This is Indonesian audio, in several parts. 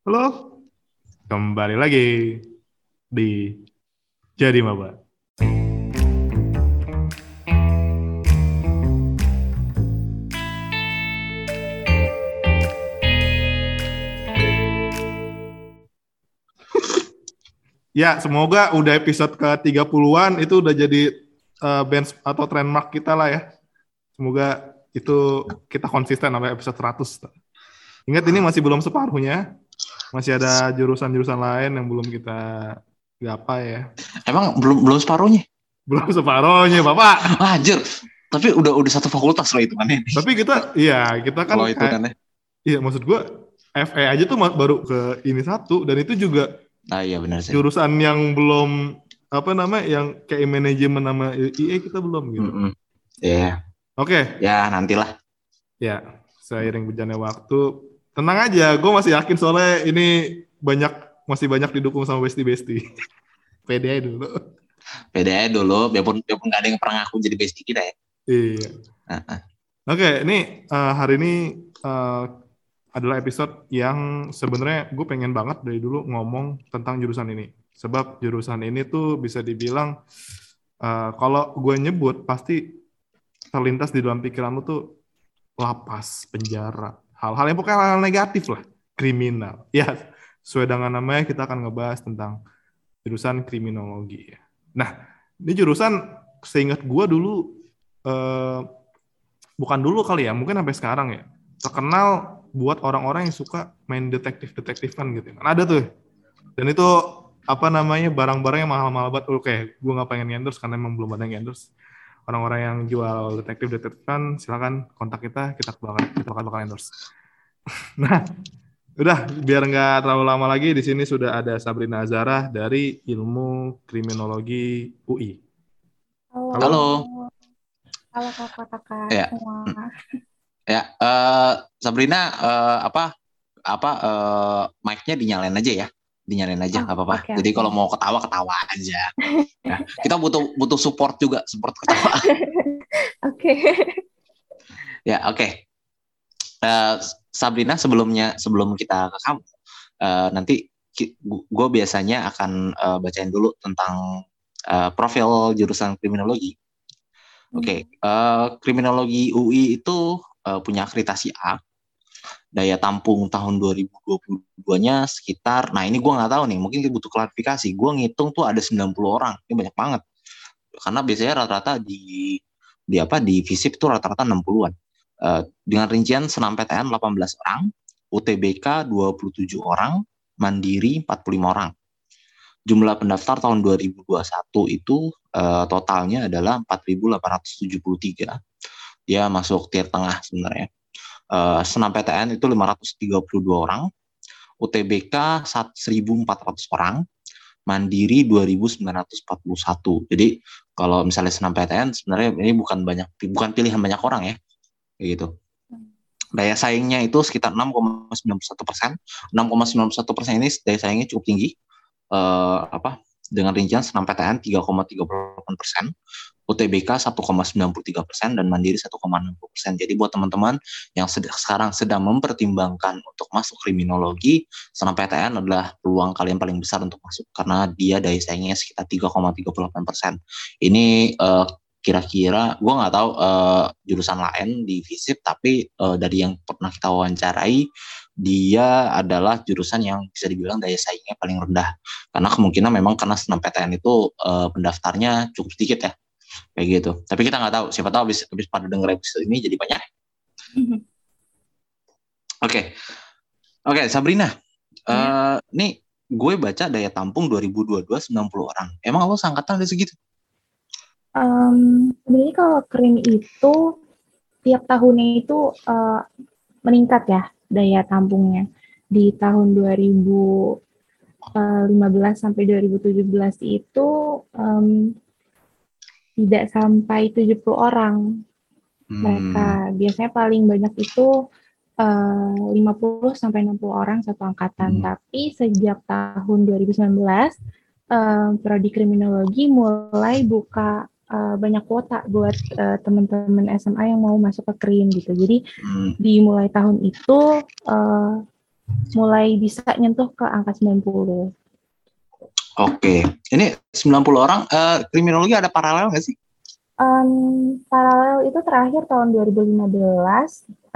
Halo, kembali lagi di Jadi Maba. Ya, semoga udah episode ke-30-an itu udah jadi uh, bench atau trendmark kita lah ya. Semoga itu kita konsisten sampai episode 100. Ingat ini masih belum separuhnya. Masih ada jurusan-jurusan lain yang belum kita gapai ya. Emang belum belum separuhnya? Belum separuhnya, Bapak. Anjir. Tapi udah udah satu fakultas loh itu kan ini. Tapi kita iya, kita kan itu kan ya. Iya, maksud gua FE aja tuh baru ke ini satu dan itu juga Nah, iya benar sih. jurusan yang belum apa namanya yang kayak manajemen sama IE kita belum gitu. Mm-mm. Iya. Oke, Ya, nantilah. ya seiring berjalannya waktu, tenang aja, gue masih yakin soalnya ini banyak masih banyak didukung sama besti besti. Pede aja dulu. Beda aja dulu, biarpun biarpun nggak ada yang pernah ngaku jadi bestie kita ya. Iya. Heeh. Oke, ini eh, hari ini eh, adalah episode yang sebenarnya gue pengen banget dari dulu ngomong tentang jurusan ini. Sebab jurusan ini tuh bisa dibilang eh, kalau gue nyebut pasti terlintas di dalam pikiran lu tuh lapas, penjara, hal-hal yang pokoknya hal, -hal negatif lah, kriminal. Ya, sesuai dengan namanya kita akan ngebahas tentang jurusan kriminologi. ya. Nah, ini jurusan seingat gue dulu eh, bukan dulu kali ya, mungkin sampai sekarang ya, terkenal buat orang-orang yang suka main detektif-detektifan gitu. Kan ada tuh. Dan itu apa namanya barang-barang yang mahal-mahal banget. Oke, gue nggak pengen endorse karena emang belum ada yang endorse. Orang-orang yang jual detektif-detektifan silakan kontak kita, kita bakal kita bakal, bakal endorse. nah, udah biar nggak terlalu lama lagi di sini sudah ada Sabrina Azara dari Ilmu Kriminologi UI. Halo. Halo. Halo kakak-kakak Ya. semua. Ya, eh Sabrina eh, apa apa eh mic-nya dinyalain aja ya. Dinyalain aja Oh, nggak apa-apa. oke, Jadi oke. kalau mau ketawa ketawa aja. Nah, kita butuh butuh support juga, support ketawa. Oke. Ya, oke. Eh, Sabrina sebelumnya sebelum kita ke kamu, eh, nanti gue biasanya akan eh, bacain dulu tentang eh, profil jurusan kriminologi. Oke, eh, kriminologi UI itu eh, punya akreditasi A. Daya tampung tahun 2022-nya sekitar, nah ini gue nggak tahu nih, mungkin butuh klarifikasi. Gue ngitung tuh ada 90 orang, ini banyak banget. Karena biasanya rata-rata di di apa di FISIP itu rata-rata 60-an. Eh, dengan rincian senam PTN 18 orang, UTBK 27 orang, Mandiri 45 orang. Jumlah pendaftar tahun 2021 itu eh, totalnya adalah 4.873. Dia masuk tier tengah sebenarnya. Eh, senam PTN itu 532 orang, UTBK 1.400 orang, Mandiri 2.941. Jadi kalau misalnya senam PTN sebenarnya ini bukan banyak bukan pilihan banyak orang ya kayak gitu. Daya saingnya itu sekitar 6,91 persen. 6,91 persen ini daya saingnya cukup tinggi. Eh, apa dengan rincian senam PTN 3,38 persen UTBK 1,93 persen dan Mandiri 1,60 persen. Jadi buat teman-teman yang sed- sekarang sedang mempertimbangkan untuk masuk kriminologi senam PTN adalah peluang kalian paling besar untuk masuk karena dia daya saingnya sekitar 3,38 persen. Ini eh, kira-kira gue nggak tahu eh, jurusan lain di FISIP tapi eh, dari yang pernah kita wawancarai dia adalah jurusan yang bisa dibilang daya saingnya paling rendah. Karena kemungkinan memang karena senam PTN itu eh, pendaftarnya cukup sedikit ya kayak gitu. Tapi kita nggak tahu. Siapa tahu habis habis pada denger episode ini jadi banyak. Oke. Oke Sabrina. Eh nih gue baca daya tampung 2022 90 orang. Emang lo seangkatan ada segitu? Em, sebenarnya kalau krim itu tiap tahunnya itu eh, meningkat ya daya tampungnya. Di tahun 2015 sampai 2017 itu em, tidak sampai 70 orang Hmm, mereka. Biasanya paling banyak itu eh, 50 sampai 60 orang satu angkatan. Hmm. Tapi sejak tahun 2019 eh, prodi kriminologi mulai buka eh, banyak kuota buat eh, teman-teman SMA yang mau masuk ke krim gitu. Jadi hmm, dimulai tahun itu eh, mulai bisa nyentuh ke angka 90. Oke, ini 90 orang uh, kriminologi ada paralel nggak sih? Um, paralel itu terakhir tahun 2015.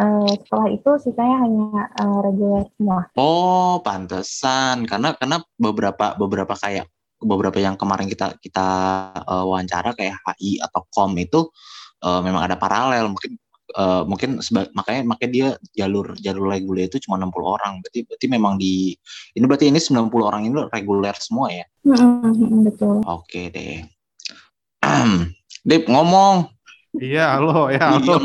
Uh, setelah itu sisanya hanya uh, reguler semua. Oh, pantesan. Karena karena beberapa beberapa kayak beberapa yang kemarin kita kita uh, wawancara kayak HI atau KOM itu uh, memang ada paralel. Mungkin uh, mungkin makanya makanya dia jalur jalur reguler itu cuma 60 orang. Berarti berarti memang di ini berarti ini 90 orang ini reguler semua ya. Mm-hmm, betul. Oke deh. Dip ngomong. Iya, halo ya, halo.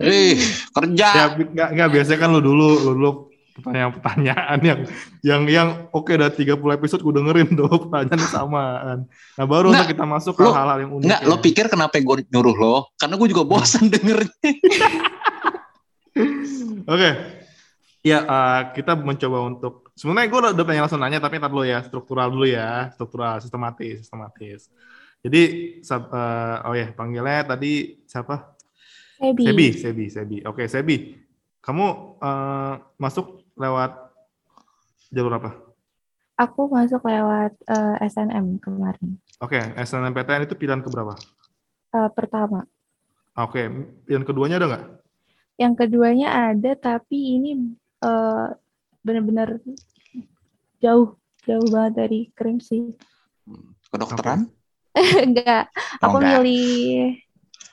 Ih, kerja. Ya, nggak, nggak biasanya kan lu dulu, lu dulu pertanyaan-pertanyaan yang yang yang oke okay, udah 30 episode gue dengerin tuh pertanyaan samaan. Nah baru nggak, kita masuk ke hal-hal yang unik. Enggak, ya. lo pikir kenapa gue nyuruh lo? Karena gue juga bosan dengernya. oke. Okay. Ya, uh, kita mencoba untuk sebenarnya gue udah pengen langsung nanya tapi ntar dulu ya struktural dulu ya, struktural sistematis, sistematis. Jadi uh, oh ya panggilnya tadi siapa? Sebi. Sebi, Sebi, Sebi. Oke, Sebi. Kamu uh, masuk lewat jalur apa? Aku masuk lewat uh, eh, SNM kemarin. Oke, okay, SNMPTN itu pilihan keberapa? Uh, pertama. Oke, okay. pilihan keduanya ada nggak? Yang keduanya ada, tapi ini uh, benar-benar jauh, jauh banget dari krim sih. Kedokteran? Okay. enggak, oh, aku enggak. milih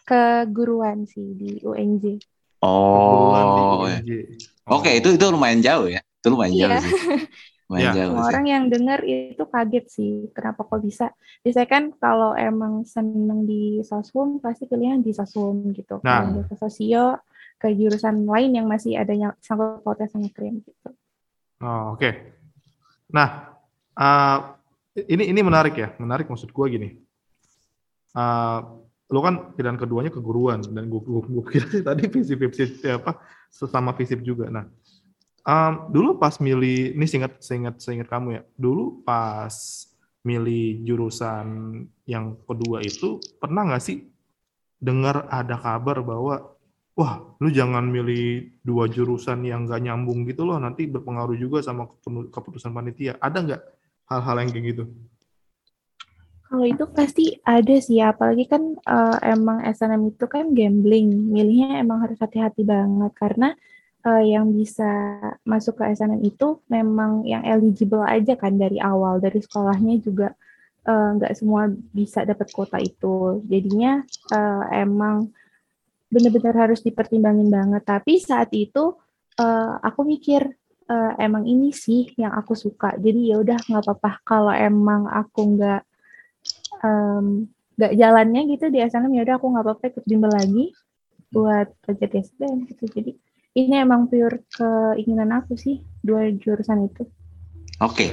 keguruan sih di UNJ. Oh, iya. Oke okay, itu itu lumayan jauh ya, itu lumayan iya. jauh sih. Lumayan ya. jauh Orang sih. yang dengar itu kaget sih, kenapa kok bisa? Biasanya kan kalau emang seneng di sosum pasti pilihan di sosum gitu. Nah. Kalau ke sosio ke jurusan lain yang masih adanya sangkut pautnya sama krim gitu. Oh, oke. Okay. Nah, uh, ini ini menarik ya, menarik maksud gue gini. Uh, lo kan pilihan keduanya keguruan dan gue gue kira sih tadi visi visi ya apa sesama visip juga. Nah um, dulu pas milih ini seingat seingat seingat kamu ya. Dulu pas milih jurusan yang kedua itu pernah nggak sih dengar ada kabar bahwa wah lu jangan milih dua jurusan yang nggak nyambung gitu loh nanti berpengaruh juga sama keputusan panitia. Ada nggak hal-hal yang kayak gitu kalau itu pasti ada sih apalagi kan uh, emang SNM itu kan gambling, milihnya emang harus hati-hati banget karena uh, yang bisa masuk ke SNM itu memang yang eligible aja kan dari awal, dari sekolahnya juga nggak uh, semua bisa dapat kota itu. Jadinya uh, emang benar-benar harus dipertimbangin banget. Tapi saat itu uh, aku mikir uh, emang ini sih yang aku suka. Jadi ya udah nggak apa-apa kalau emang aku nggak um, gak jalannya gitu di SNM ya udah aku nggak apa-apa ikut bimbel lagi buat belajar SBM gitu. Jadi ini emang pure keinginan aku sih dua jurusan itu. Oke. Okay.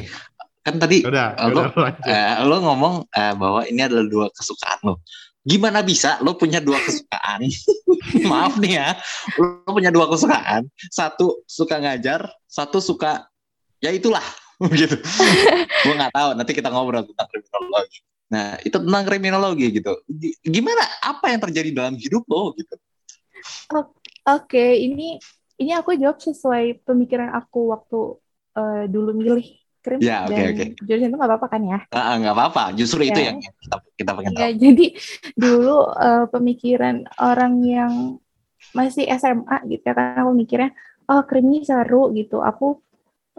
kan tadi udah, lo, udah, uh, lo ngomong uh, bahwa ini adalah dua kesukaan lo. Gimana bisa lo punya dua kesukaan? Maaf nih ya. Lo punya dua kesukaan. Satu suka ngajar satu suka ya itulah. Gitu. Gue nggak tahu nanti kita ngobrol tentang kriminologi Nah, itu tentang kriminologi gitu. Gimana apa yang terjadi dalam hidup lo gitu? Oke, okay. ini ini aku jawab sesuai pemikiran aku waktu uh, dulu milih krim ya, okay, dan okay. jurusan itu nggak apa-apa kan ya? Uh, nggak apa-apa, justru ya. itu yang kita kita pengen ya, tahu. Jadi dulu uh, pemikiran orang yang masih SMA gitu ya, karena aku mikirnya oh krim ini seru gitu. Aku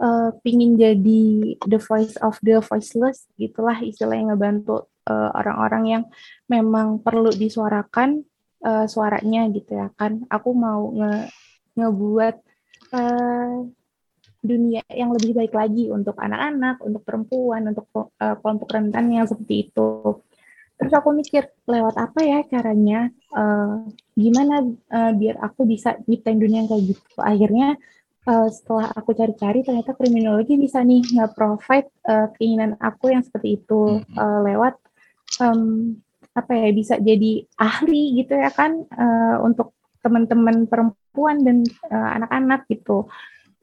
uh, pingin jadi the voice of the voiceless gitulah istilah yang ngebantu eh, orang-orang yang memang perlu disuarakan uh, suaranya gitu ya kan aku mau nge ngebuat uh, dunia yang lebih baik lagi untuk anak-anak, untuk perempuan, untuk uh, kelompok rentan yang seperti itu. Terus aku mikir lewat apa ya caranya, uh, gimana uh, biar aku bisa nyiptain dunia yang kayak gitu. Akhirnya uh, setelah aku cari-cari ternyata kriminologi bisa nih nge-provide uh, keinginan aku yang seperti itu uh, lewat um, apa ya bisa jadi ahli gitu ya kan uh, untuk teman-teman perempuan dan anak-anak uh, gitu.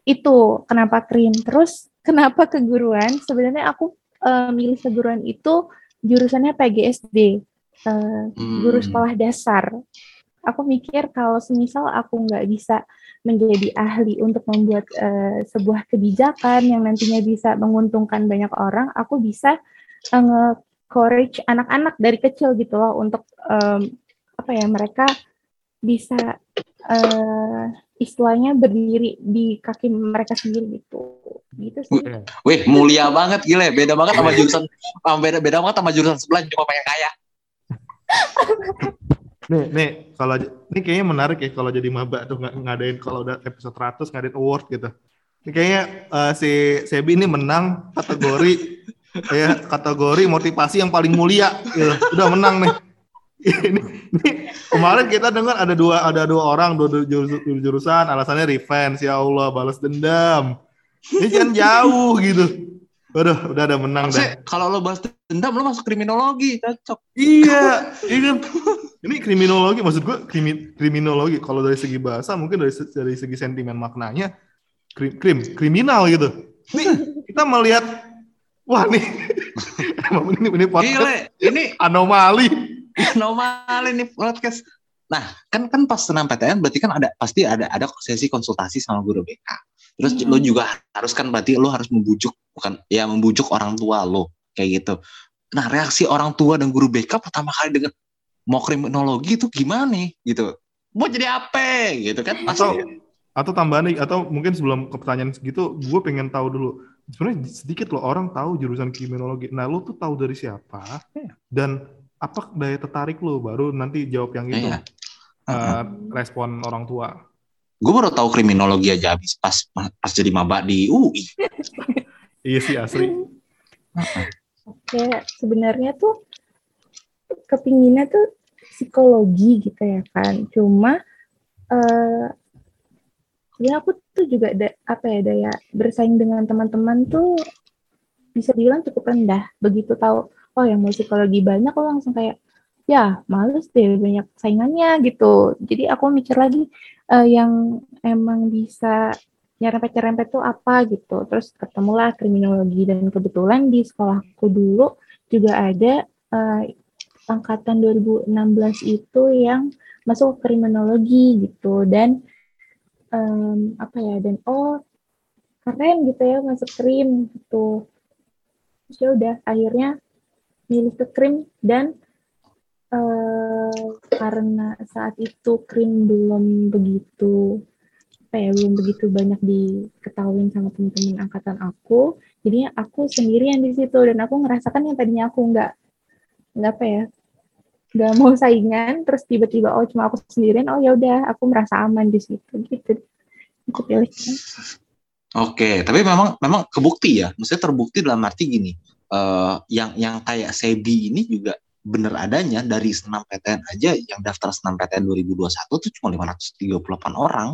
Itu kenapa krim. Terus kenapa keguruan? Sebenarnya aku uh, milih keguruan itu jurusannya PGSD uh, guru hmm. sekolah dasar. Aku mikir kalau semisal aku nggak bisa menjadi ahli untuk membuat uh, sebuah kebijakan yang nantinya bisa menguntungkan banyak orang, aku bisa uh, nge-courage anak-anak dari kecil gitu loh untuk um, apa ya mereka bisa uh, istilahnya berdiri di kaki mereka sendiri gitu gitu sih. Wih, mulia banget gile, beda banget sama jurusan beda beda banget sama jurusan sebelah cuma pengen kaya. nih, nih kalau ini kayaknya menarik ya kalau jadi maba tuh ng ngadain kalau udah episode 100 ngadain award gitu. Ini kayaknya uh, si Sebi ini menang kategori ya kategori motivasi yang paling mulia gitu. Udah menang nih. ini, ini kemarin kita dengar ada dua ada dua orang dua, dua jurusan alasannya revenge ya Allah balas dendam ini kan jauh gitu Waduh, udah ada menang deh. Kalau lo bahas dendam, lo masuk kriminologi, cocok. Iya, iya kan. Ini kriminologi, maksud gue krimi, kriminologi. Kalau dari segi bahasa, mungkin dari dari segi sentimen maknanya, krim, krim kriminal gitu. Nih, kita melihat, wah nih, emang ini, ini podcast, Gile, ini anomali. Anomali nih podcast. Nah, kan kan pas senam PTN berarti kan ada pasti ada ada sesi konsultasi sama guru BK. Terus hmm. lo juga harus kan berarti lo harus membujuk bukan ya membujuk orang tua lo kayak gitu. Nah reaksi orang tua dan guru BK pertama kali dengan mau kriminologi itu gimana nih gitu? Mau jadi apa gitu kan? Atau atau tambahan atau mungkin sebelum ke pertanyaan segitu, gue pengen tahu dulu. Sebenarnya sedikit loh orang tahu jurusan kriminologi. Nah lo tuh tahu dari siapa iya. dan apa daya tertarik lo baru nanti jawab yang itu. Yeah. Uh, respon orang tua. Gue baru tahu kriminologi aja habis pas pas jadi maba di UI. iya sih asli. Oke, sebenarnya tuh kepinginnya tuh psikologi gitu ya kan. Cuma uh, ya aku tuh juga ada apa ya daya bersaing dengan teman-teman tuh bisa bilang cukup rendah. Begitu tahu oh yang mau psikologi banyak, aku langsung kayak ya males deh banyak saingannya gitu. Jadi aku mikir lagi uh, yang emang bisa nyerempet-nyerempet tuh apa gitu. Terus ketemulah kriminologi dan kebetulan di sekolahku dulu juga ada uh, angkatan 2016 itu yang masuk kriminologi gitu dan um, apa ya dan oh keren gitu ya masuk krim gitu. Terus ya udah akhirnya milih ke krim dan uh, karena saat itu krim belum begitu apa ya belum begitu banyak diketahui sama teman-teman angkatan aku. Jadi aku sendirian di situ dan aku ngerasakan yang tadinya aku nggak nggak apa ya nggak mau saingan terus tiba-tiba oh cuma aku sendirian oh ya udah aku merasa aman di situ gitu. Aku pilih. Oke, tapi memang memang kebukti ya. Maksudnya terbukti dalam arti gini, uh, yang yang kayak Sebi ini juga bener adanya dari senam PTN aja yang daftar senam PTN 2021 tuh cuma 538 orang.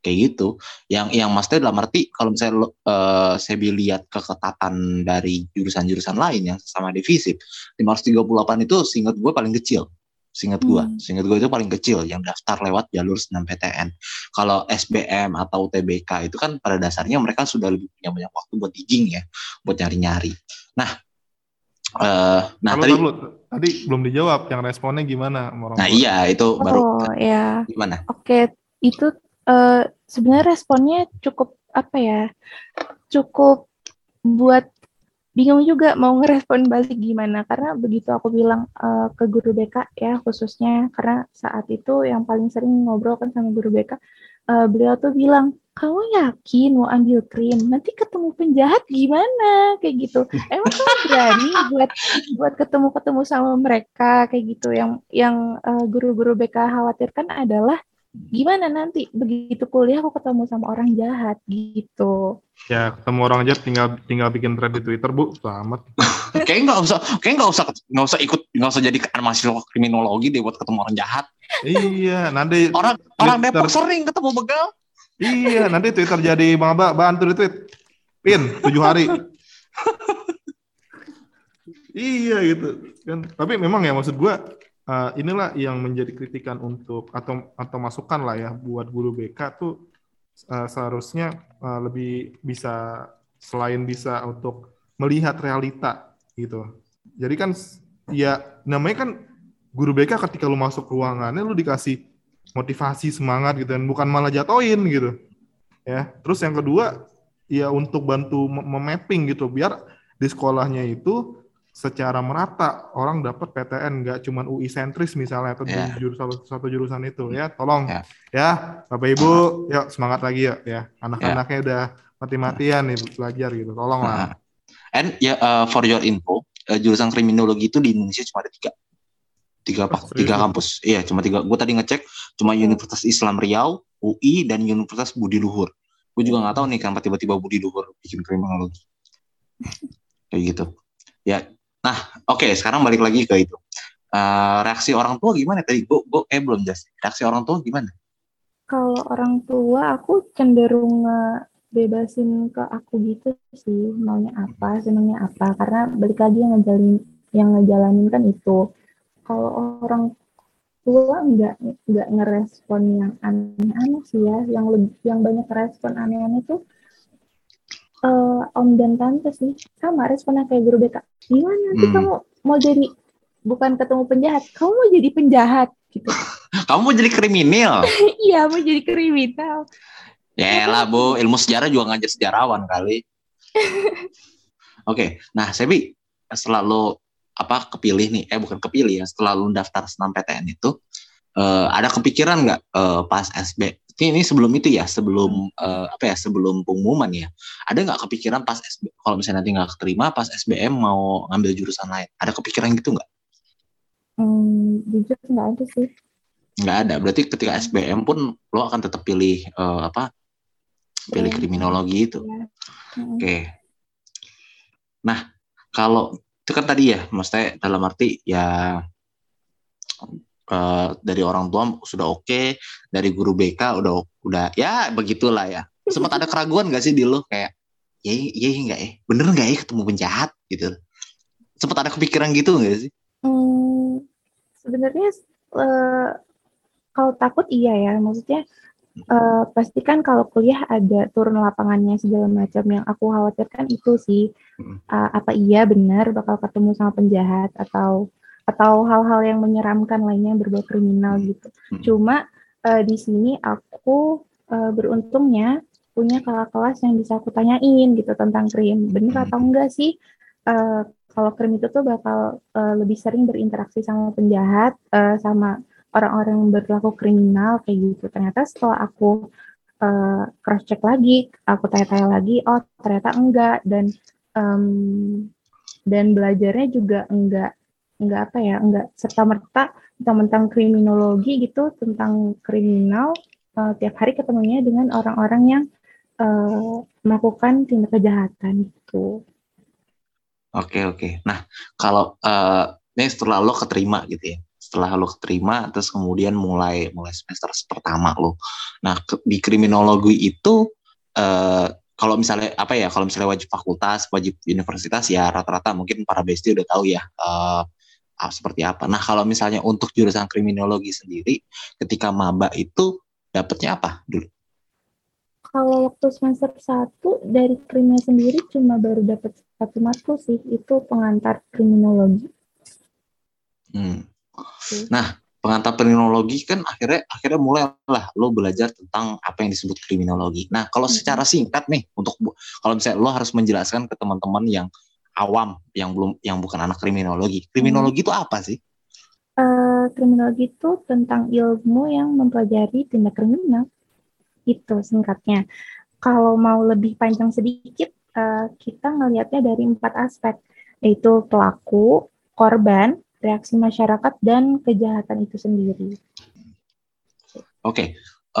Kayak gitu. Yang yang maksudnya dalam arti kalau misalnya uh, saya lihat keketatan dari jurusan-jurusan lain yang sama divisi 538 itu singkat gue paling kecil. Singkat gue hmm. singkat gue itu paling kecil yang daftar lewat jalur senam PTN kalau SBM atau TBK itu kan pada dasarnya mereka sudah lebih punya banyak waktu buat digging ya buat nyari-nyari. Nah Uh, nah tadi tadi belum dijawab yang responnya gimana orang Nah iya itu baru oh, ya. gimana? Oke, itu uh, sebenarnya responnya cukup apa ya? Cukup buat bingung juga mau ngerespon balik gimana karena begitu aku bilang uh, ke guru BK ya khususnya karena saat itu yang paling sering ngobrol kan sama guru BK uh, beliau tuh bilang kamu yakin mau ambil krim? Nanti ketemu penjahat gimana? Kayak gitu. Emang kamu berani buat buat ketemu ketemu sama mereka? Kayak gitu. Yang yang uh, guru-guru BK khawatirkan adalah gimana nanti? Begitu kuliah aku ketemu sama orang jahat gitu. Ya ketemu orang jahat tinggal tinggal bikin thread di Twitter bu. Selamat. Kayak nggak usah kayak nggak usah nggak usah ikut nggak usah jadi mahasiswa kriminologi deh buat ketemu orang jahat. Iya nanti orang orang Depok sering ketemu begal Iya, nanti Twitter jadi maba bantu di tweet. Pin tujuh hari. iya gitu kan. Tapi memang ya maksud gue uh, inilah yang menjadi kritikan untuk atau atau masukan lah ya buat guru BK tuh uh, seharusnya uh, lebih bisa selain bisa untuk melihat realita gitu. Jadi kan ya namanya kan guru BK ketika lu masuk ruangannya lu dikasih motivasi semangat gitu dan bukan malah jatoin gitu ya terus yang kedua ya untuk bantu memapping gitu biar di sekolahnya itu secara merata orang dapat PTN nggak cuma UI sentris misalnya atau yeah. jurusan satu jurusan itu ya tolong yeah. ya Bapak Ibu yuk semangat lagi ya ya anak-anaknya yeah. udah mati-matian nih belajar gitu tolong lah. And ya yeah, uh, for your info uh, jurusan kriminologi itu di Indonesia cuma ada tiga tiga apa? Oh, tiga kampus. Iya cuma tiga. Gue tadi ngecek cuma hmm. Universitas Islam Riau UI dan Universitas Budi Luhur. Gue juga nggak tahu nih kenapa tiba-tiba Budi Luhur bikin kriminologi. Kayak gitu. Ya. Nah oke okay, sekarang balik lagi ke itu. Uh, reaksi orang tua gimana tadi? Gue gue eh belum jelas. Reaksi orang tua gimana? Kalau orang tua aku cenderung bebasin ke aku gitu sih maunya apa senangnya apa. Karena balik lagi yang ngejalanin yang ngejalanin kan itu kalau orang tua nggak nggak ngerespon yang aneh-aneh sih ya. Yang lebih yang banyak respon aneh-aneh tuh uh, om dan tante sih. Sama responnya kayak guru BK gimana? Nanti hmm. kamu mau jadi bukan ketemu penjahat kamu mau jadi penjahat gitu. Kamu mau jadi kriminal? Iya mau jadi kriminal. Ya lah bu. Ilmu sejarah juga ngajar sejarawan kali. Oke. Okay. nah Sebi selalu apa kepilih nih eh bukan kepilih ya setelah lu daftar senam PTN itu uh, ada kepikiran nggak uh, pas SB ini, ini sebelum itu ya sebelum uh, apa ya sebelum pengumuman ya ada nggak kepikiran pas SB kalau misalnya nanti nggak keterima pas SBM mau ngambil jurusan lain ada kepikiran gitu nggak? Hmm, jujur nggak ada sih. Nggak ada berarti ketika SBM pun lo akan tetap pilih uh, apa pilih kriminologi itu. Ya. Oke. Okay. Nah kalau itu kan tadi ya maksudnya dalam arti ya uh, dari orang tua sudah oke okay, dari guru BK udah udah ya begitulah ya. Sempat ada keraguan gak sih di lo kayak ya ya enggak ya? Bener nggak ya ketemu penjahat? Gitu. Sempat ada kepikiran gitu nggak sih? Hmm, sebenarnya uh, kalau takut iya ya. Maksudnya uh, pasti kan kalau kuliah ada turun lapangannya segala macam. Yang aku khawatirkan itu sih uh, apa iya benar bakal ketemu sama penjahat atau atau hal-hal yang menyeramkan lainnya yang berbau kriminal gitu. Cuma uh, di sini aku uh, beruntungnya punya kakak kelas yang bisa aku tanyain gitu tentang krim. Bener atau enggak sih uh, kalau krim itu tuh bakal uh, lebih sering berinteraksi sama penjahat, uh, sama orang-orang yang berlaku kriminal kayak gitu. Ternyata setelah aku uh, cross check lagi, aku tanya-tanya lagi, oh ternyata enggak dan um, dan belajarnya juga enggak enggak apa ya, enggak serta merta tentang kriminologi gitu, tentang kriminal uh, tiap hari ketemunya dengan orang-orang yang uh, melakukan tindak kejahatan gitu. Oke oke. Nah kalau uh, ini setelah lo keterima gitu ya, setelah lo keterima terus kemudian mulai mulai semester pertama lo nah ke, di kriminologi itu uh, kalau misalnya apa ya kalau misalnya wajib fakultas wajib universitas ya rata-rata mungkin para besti udah tahu ya uh, seperti apa nah kalau misalnya untuk jurusan kriminologi sendiri ketika maba itu dapatnya apa dulu kalau waktu semester satu dari krimnya sendiri cuma baru dapat satu matkul sih itu pengantar kriminologi. Hmm. Nah, pengantar kriminologi kan akhirnya akhirnya mulailah lo belajar tentang apa yang disebut kriminologi. Nah, kalau hmm. secara singkat nih untuk kalau misalnya lo harus menjelaskan ke teman-teman yang awam yang belum yang bukan anak kriminologi. Kriminologi itu apa sih? Uh, kriminologi itu tentang ilmu yang mempelajari tindak kriminal. Itu singkatnya. Kalau mau lebih panjang sedikit, uh, kita ngelihatnya dari empat aspek, yaitu pelaku, korban, reaksi masyarakat dan kejahatan itu sendiri. Oke, okay.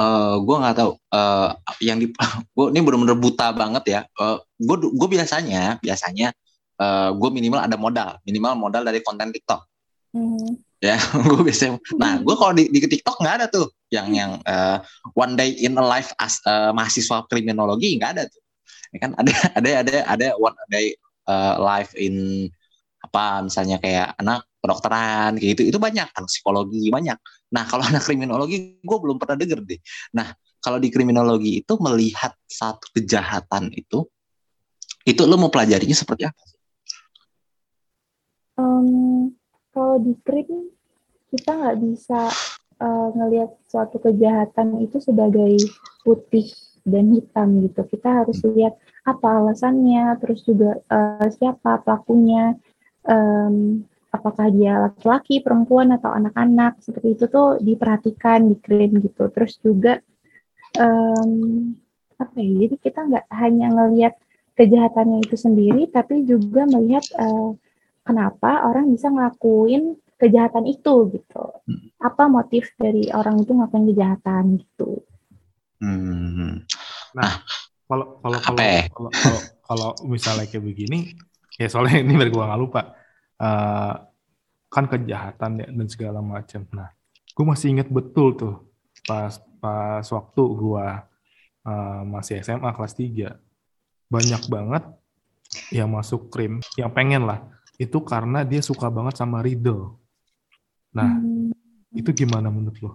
uh, eh, gue nggak tahu uh, yang di gue ini benar-benar buta banget ya. Uh, eh, gue gue biasanya biasanya uh, gue minimal ada modal, minimal modal dari konten TikTok. Mm. Ya, gue biasanya. Nah, gue kalau di, di TikTok nggak ada tuh yang yang uh, one day in a life as uh, mahasiswa kriminologi nggak ada tuh. Ya kan ada ada ada ada one day uh, life in apa misalnya kayak anak kedokteran kayak gitu. Itu banyak anak psikologi banyak. Nah kalau anak kriminologi gue belum pernah denger deh. Nah kalau di kriminologi itu melihat satu kejahatan itu itu lo mau pelajarinya seperti apa um, kalau di krim kita nggak bisa uh, ngelihat suatu kejahatan itu sebagai putih dan hitam gitu. Kita harus lihat apa alasannya, terus juga uh, siapa pelakunya, um, apakah dia laki-laki, perempuan atau anak-anak seperti itu tuh diperhatikan di krim gitu. Terus juga um, apa ya? Jadi kita nggak hanya ngelihat kejahatannya itu sendiri, tapi juga melihat uh, kenapa orang bisa ngelakuin kejahatan itu gitu. Hmm. Apa motif dari orang itu ngelakuin kejahatan gitu. Hmm. Nah, kalau kalau kalau, ya? kalau kalau kalau misalnya kayak begini, ya soalnya ini biar gue nggak lupa, uh, kan kejahatan ya dan segala macam. Nah, gue masih ingat betul tuh pas pas waktu gue uh, masih SMA kelas 3 banyak banget yang masuk krim, yang pengen lah itu karena dia suka banget sama Riddle. Nah, hmm. itu gimana menurut lo?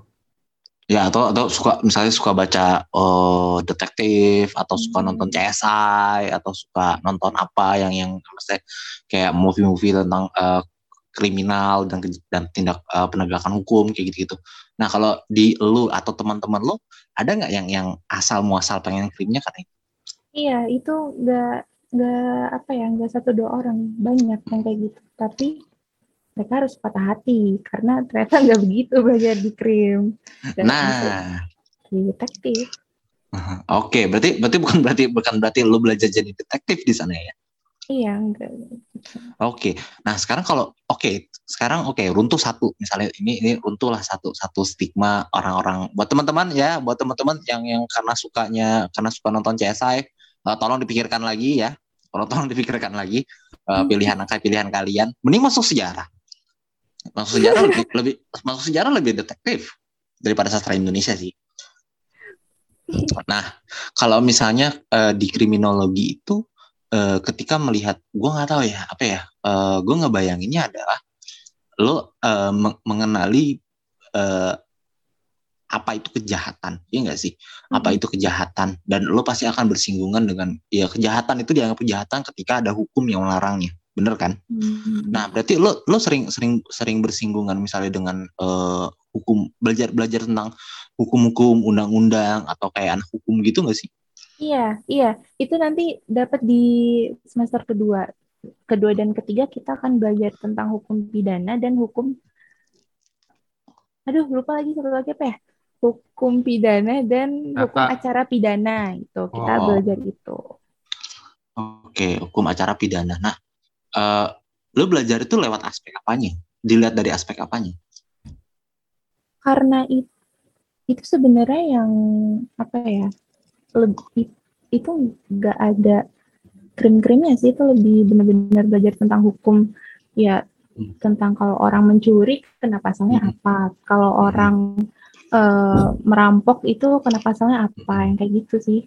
Ya atau atau suka misalnya suka baca uh, detektif atau suka hmm. nonton CSI atau suka nonton apa yang yang misalnya kayak movie-movie tentang uh, kriminal dan dan tindak uh, penegakan hukum kayak gitu-gitu. Nah kalau di lu atau teman-teman lu ada nggak yang yang asal muasal pengen krimnya kan? Iya itu nggak nggak apa ya nggak satu dua orang banyak yang kayak gitu tapi mereka harus patah hati karena ternyata nggak begitu belajar di krim. Dan nah. detektif. Oke okay, berarti berarti bukan berarti bukan berarti lo belajar jadi detektif di sana ya? Iya enggak. Oke. Okay. nah sekarang kalau oke okay, sekarang oke okay, runtuh satu. Misalnya ini ini runtuh lah satu satu stigma orang-orang. Buat teman-teman ya buat teman-teman yang yang karena sukanya karena suka nonton CSI uh, eh, tolong dipikirkan lagi ya. Kalau tolong dipikirkan lagi uh, pilihan angka pilihan kalian, mending masuk sejarah. Masuk sejarah lebih, lebih masuk sejarah lebih detektif daripada sastra Indonesia sih. Nah, kalau misalnya uh, di kriminologi itu uh, ketika melihat, gue nggak tahu ya apa ya, uh, gue ngebayanginnya adalah lo uh, mengenali uh, apa itu kejahatan ya enggak sih apa hmm. itu kejahatan dan lo pasti akan bersinggungan dengan ya kejahatan itu dianggap kejahatan ketika ada hukum yang melarangnya bener kan hmm. nah berarti lo lo sering sering sering bersinggungan misalnya dengan uh, hukum belajar belajar tentang hukum-hukum undang-undang atau kayak anak hukum gitu enggak sih iya iya itu nanti dapat di semester kedua kedua dan ketiga kita akan belajar tentang hukum pidana dan hukum aduh lupa lagi satu lagi apa ya hukum pidana dan hukum acara pidana itu kita oh. belajar itu. Oke, hukum acara pidana. Nah, uh, lu belajar itu lewat aspek apanya? Dilihat dari aspek apanya? Karena itu, itu sebenarnya yang apa ya? Lebih itu nggak ada krim-krimnya sih itu lebih benar-benar belajar tentang hukum ya hmm. tentang kalau orang mencuri kena pasalnya hmm. apa kalau hmm. orang uh, merampok itu kena pasalnya apa yang kayak gitu sih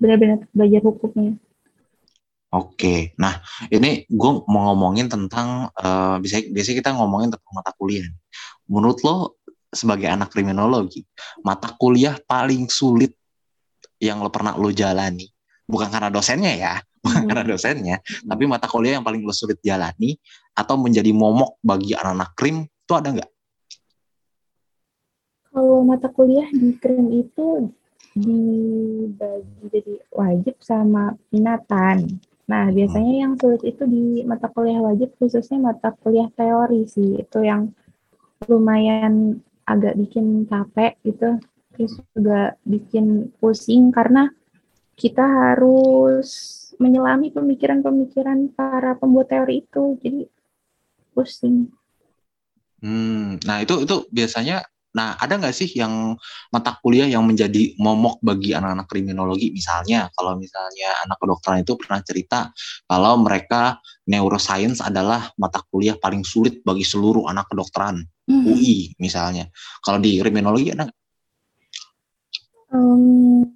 benar-benar belajar hukumnya Oke, nah ini gue mau ngomongin tentang uh, bisa bisa kita ngomongin tentang mata kuliah. Menurut lo sebagai anak kriminologi, mata kuliah paling sulit yang lo pernah lo jalani, bukan karena dosennya ya, bukan hmm. karena dosennya, hmm. tapi mata kuliah yang paling lo sulit jalani atau menjadi momok bagi anak-anak krim itu ada nggak? Kalau mata kuliah di krim itu dibagi jadi wajib sama minatan. Nah, biasanya yang sulit itu di mata kuliah wajib, khususnya mata kuliah teori sih. Itu yang lumayan agak bikin capek gitu. Terus juga bikin pusing karena kita harus menyelami pemikiran-pemikiran para pembuat teori itu. Jadi pusing. Hmm, nah itu itu biasanya Nah, ada nggak sih yang mata kuliah yang menjadi momok bagi anak-anak kriminologi? Misalnya, kalau misalnya anak kedokteran itu pernah cerita kalau mereka neuroscience adalah mata kuliah paling sulit bagi seluruh anak kedokteran hmm. UI misalnya. Kalau di kriminologi ada nggak? Um,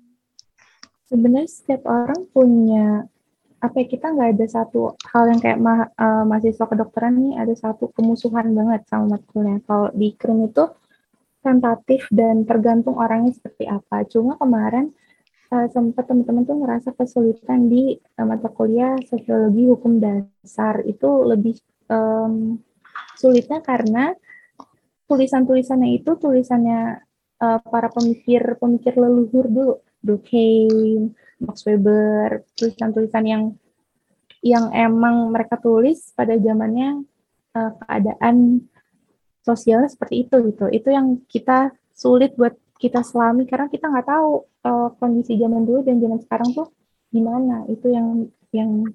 sebenarnya setiap orang punya apa ya, kita nggak ada satu hal yang kayak ma uh, mahasiswa kedokteran nih ada satu kemusuhan banget sama mata kuliah. Kalau di krim itu tentatif dan tergantung orangnya seperti apa. Cuma kemarin uh, sempat teman-teman tuh ngerasa kesulitan di uh, mata kuliah sosiologi hukum dasar itu lebih um, sulitnya karena tulisan-tulisannya itu tulisannya uh, para pemikir-pemikir leluhur dulu, Durkheim, Max Weber, tulisan-tulisan yang yang emang mereka tulis pada zamannya uh, keadaan sosialnya seperti itu gitu. Itu yang kita sulit buat kita selami karena kita nggak tahu uh, kondisi zaman dulu dan zaman sekarang tuh gimana. Itu yang yang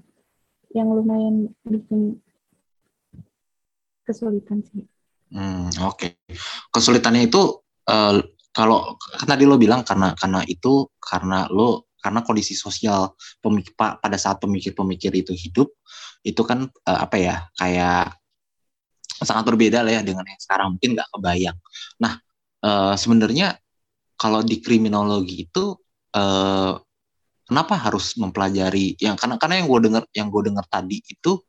yang lumayan bikin kesulitan sih. Hmm, oke. Okay. Kesulitannya itu uh, kalau kan tadi lo bilang karena karena itu karena lo karena kondisi sosial pemikir, pada saat pemikir-pemikir itu hidup itu kan uh, apa ya kayak sangat berbeda lah ya dengan yang sekarang mungkin nggak kebayang. Nah uh, sebenarnya kalau di kriminologi itu uh, kenapa harus mempelajari yang karena karena yang gue dengar yang gue dengar tadi itu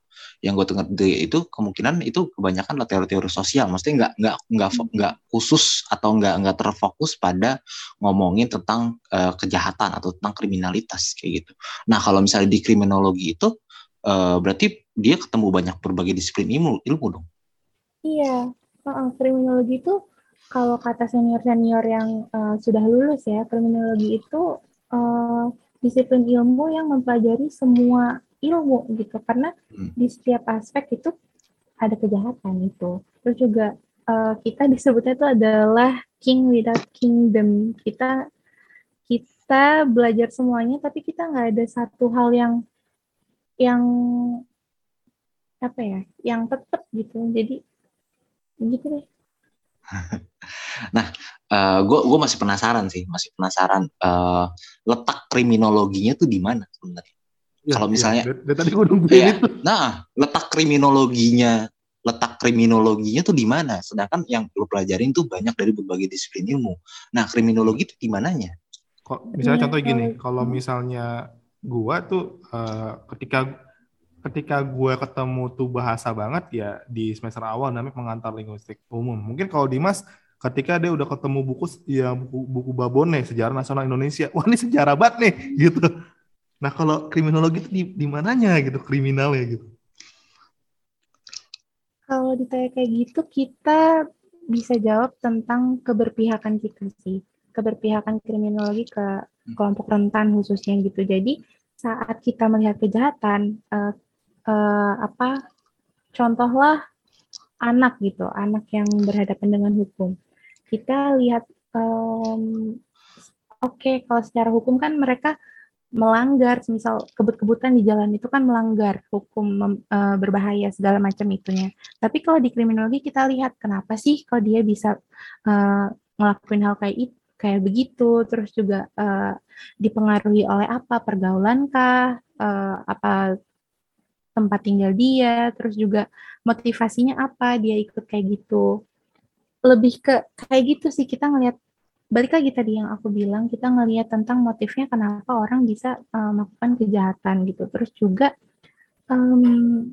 yang gue dengar itu kemungkinan itu kebanyakan lah teori-teori sosial, maksudnya nggak nggak nggak nggak khusus atau nggak nggak terfokus pada ngomongin tentang uh, kejahatan atau tentang kriminalitas kayak gitu. Nah kalau misalnya di kriminologi itu uh, berarti dia ketemu banyak berbagai disiplin ilmu ilmu dong. Iya, uh, kriminologi itu kalau kata senior-senior yang uh, sudah lulus ya, kriminologi itu uh, disiplin ilmu yang mempelajari semua ilmu gitu. Karena hmm. di setiap aspek itu ada kejahatan itu. Terus juga uh, kita disebutnya itu adalah king without kingdom. Kita kita belajar semuanya tapi kita nggak ada satu hal yang yang apa ya yang tetap gitu. Jadi gitu deh nah uh, eh, gue masih penasaran sih masih penasaran uh, letak kriminologinya tuh di mana sebenarnya Ya, kalau misalnya, ya, dari, tadi gue nungguin ya, itu. Nah, letak kriminologinya, letak kriminologinya tuh di mana? Sedangkan yang lo pelajarin tuh banyak dari berbagai disiplin ilmu. Nah, kriminologi itu di mananya? Kok misalnya ya, contoh gini, kalau misalnya gua tuh uh, ketika ketika gue ketemu tuh bahasa banget ya di semester awal namanya pengantar linguistik umum. Mungkin kalau Dimas ketika dia udah ketemu buku ya buku, buku Babone sejarah nasional Indonesia, wah ini sejarah banget nih gitu. Nah kalau kriminologi itu di, di mananya gitu kriminalnya gitu? Kalau ditanya kayak gitu kita bisa jawab tentang keberpihakan kita sih. Keberpihakan kriminologi ke kelompok rentan khususnya gitu. Jadi saat kita melihat kejahatan, uh, apa contohlah anak gitu, anak yang berhadapan dengan hukum. Kita lihat, um, oke okay, kalau secara hukum kan mereka melanggar, misal kebut-kebutan di jalan itu kan melanggar hukum e, berbahaya segala macam itunya. Tapi kalau di kriminologi kita lihat kenapa sih kalau dia bisa e, ngelakuin hal kayak itu, kayak begitu, terus juga e, dipengaruhi oleh apa pergaulan kah, e, apa tempat tinggal dia, terus juga motivasinya apa dia ikut kayak gitu. Lebih ke kayak gitu sih kita ngelihat balik lagi tadi yang aku bilang kita ngelihat tentang motifnya kenapa orang bisa uh, melakukan kejahatan gitu terus juga um,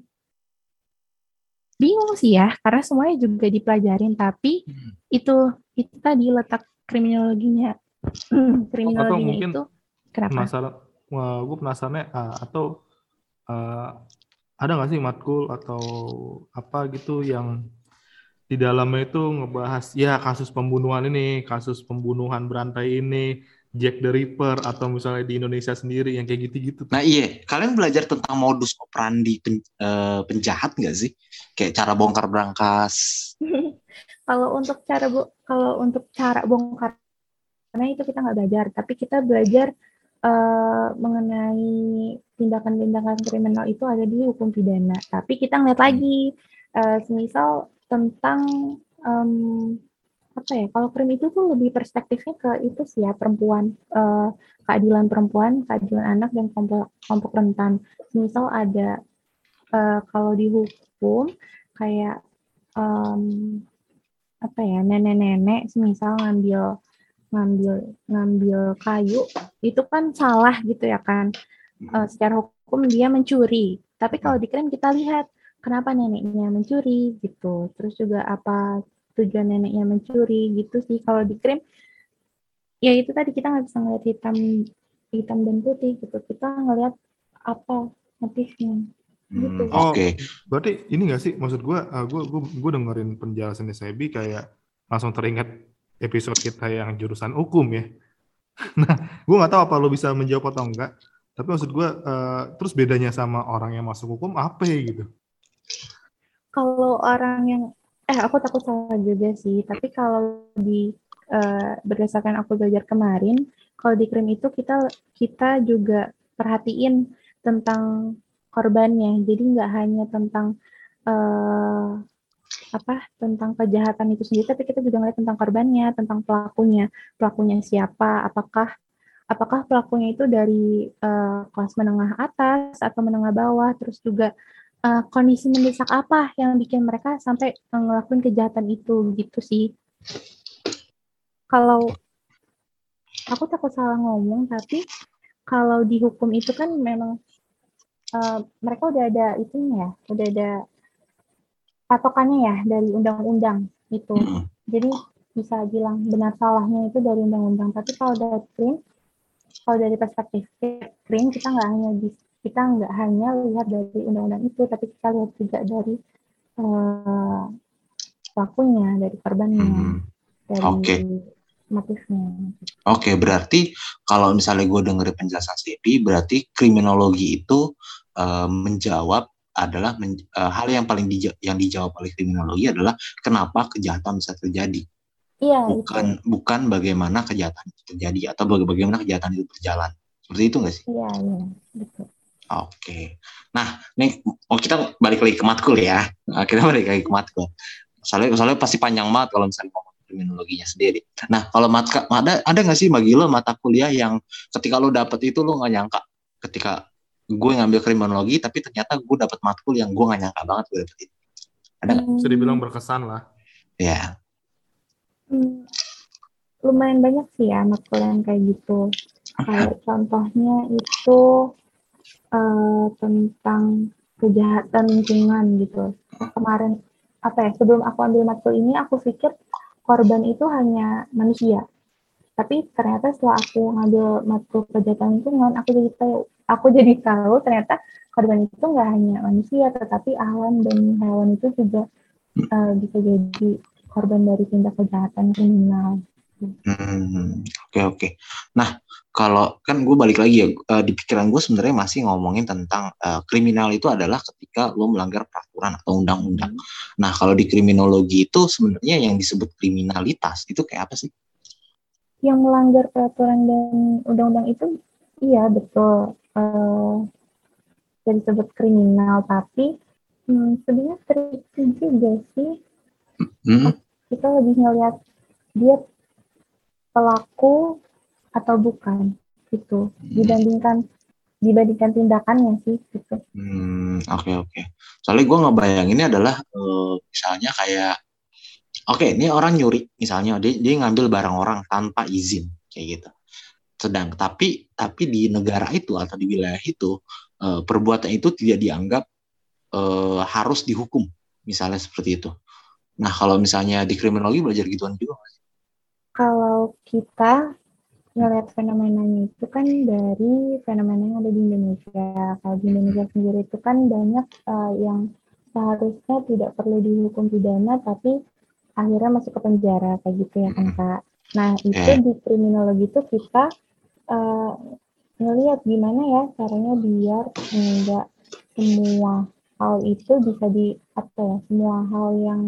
bingung sih ya karena semuanya juga dipelajarin tapi hmm. itu itu tadi letak kriminologinya kriminologinya itu kenapa uh, gue penasarannya uh, atau uh, ada nggak sih matkul atau apa gitu yang di dalamnya itu ngebahas ya kasus pembunuhan ini, kasus pembunuhan berantai ini, Jack the Ripper atau misalnya di Indonesia sendiri yang kayak gitu-gitu. Nah iya, kalian belajar tentang modus operandi pen, uh, penjahat nggak sih? Kayak cara bongkar berangkas. kalau untuk cara bu kalau untuk cara bongkar karena itu kita nggak belajar, tapi kita belajar uh, mengenai tindakan-tindakan kriminal itu ada di hukum pidana. Tapi kita ngeliat lagi, uh, semisal tentang um, apa ya kalau krim itu tuh lebih perspektifnya ke itu sih ya perempuan uh, keadilan perempuan keadilan anak dan kelompok kelompok rentan misal ada uh, kalau dihukum kayak um, apa ya nenek-nenek misal ngambil ngambil ngambil kayu itu kan salah gitu ya kan. Uh, secara hukum dia mencuri. Tapi kalau di krim kita lihat kenapa neneknya mencuri gitu. Terus juga apa tujuan neneknya mencuri gitu sih. Kalau di krim ya itu tadi kita nggak bisa ngeliat hitam hitam dan putih gitu. Kita ngeliat apa motifnya. Gitu. Hmm, oh, Oke. Okay. Berarti ini gak sih? Maksud gue, uh, gue gue gue dengerin penjelasannya Sebi kayak langsung teringat episode kita yang jurusan hukum ya. Nah, gue nggak tahu apa lo bisa menjawab atau enggak. Tapi maksud gue, uh, terus bedanya sama orang yang masuk hukum apa ya gitu? Kalau orang yang, eh aku takut salah juga sih. Tapi kalau di uh, berdasarkan aku belajar kemarin, kalau di krim itu kita kita juga perhatiin tentang korbannya. Jadi nggak hanya tentang uh, apa tentang kejahatan itu sendiri, tapi kita juga ngeliat tentang korbannya, tentang pelakunya, pelakunya siapa, apakah apakah pelakunya itu dari uh, kelas menengah atas atau menengah bawah, terus juga uh, kondisi mendesak apa yang bikin mereka sampai ngelakuin kejahatan itu, gitu sih. Kalau aku takut salah ngomong, tapi kalau di hukum itu kan memang uh, mereka udah ada itunya ya, udah ada patokannya ya dari undang-undang itu. Hmm. Jadi bisa bilang benar salahnya itu dari undang-undang. Tapi kalau dari print, kalau dari perspektif print kita nggak hanya di, kita nggak hanya lihat dari undang-undang itu, tapi kita lihat juga dari uh, pelakunya, dari korbannya, hmm. dari okay. motifnya. Oke, okay, berarti kalau misalnya gue dengerin penjelasan Stepi, berarti kriminologi itu uh, menjawab adalah men, uh, hal yang paling dija yang dijawab oleh kriminologi adalah kenapa kejahatan bisa terjadi. Iya. Bukan itu. bukan bagaimana kejahatan itu terjadi atau bagaimana kejahatan itu berjalan. Seperti itu nggak sih? Iya, iya, betul. Oke. Nah, nih oh kita balik lagi ke matkul ya. Nah, kita balik lagi ke matkul. Soalnya, soalnya pasti panjang banget kalau misalnya ngomong kriminologinya sendiri. Nah, kalau mata ada ada nggak sih bagi lo mata kuliah yang ketika lo dapet itu lo nggak nyangka ketika gue ngambil kriminologi tapi ternyata gue dapat matkul yang gue gak nyangka banget gue dapetin. Ada nggak bisa dibilang berkesan lah. Ya hmm, lumayan banyak sih ya matkul yang kayak gitu. Kayak contohnya itu uh, tentang kejahatan lingkungan gitu. Kemarin apa ya sebelum aku ambil matkul ini aku pikir korban itu hanya manusia. Tapi ternyata setelah aku ngambil matkul kejahatan lingkungan aku jadi tahu aku jadi tahu ternyata korban itu nggak hanya manusia tetapi alam dan hewan itu juga uh, bisa jadi korban dari tindak kejahatan kriminal. Hmm, oke okay, oke. Okay. Nah kalau kan gue balik lagi ya uh, di pikiran gue sebenarnya masih ngomongin tentang uh, kriminal itu adalah ketika lo melanggar peraturan atau undang-undang. Hmm. Nah kalau di kriminologi itu sebenarnya yang disebut kriminalitas itu kayak apa sih? Yang melanggar peraturan dan undang-undang itu iya betul uh, disebut kriminal tapi hmm, sebenarnya tricky juga sih hmm. kita lebih ngelihat dia pelaku atau bukan gitu hmm. dibandingkan dibandingkan tindakannya sih gitu. Hmm oke okay, oke. Okay. Soalnya gue ngebayanginnya adalah uh, misalnya kayak oke okay, ini orang nyuri misalnya dia dia ngambil barang orang tanpa izin kayak gitu sedang tapi tapi di negara itu atau di wilayah itu uh, perbuatan itu tidak dianggap uh, harus dihukum misalnya seperti itu nah kalau misalnya di kriminologi belajar gituan juga kalau kita ngeliat fenomenanya itu kan dari fenomena yang ada di Indonesia. Kalau di Indonesia sendiri itu kan banyak uh, yang seharusnya tidak perlu dihukum pidana, tapi akhirnya masuk ke penjara kayak gitu ya kan kak. Nah itu eh. di kriminologi itu kita uh, ngelihat gimana ya caranya biar enggak semua hal itu bisa di apa ya semua hal yang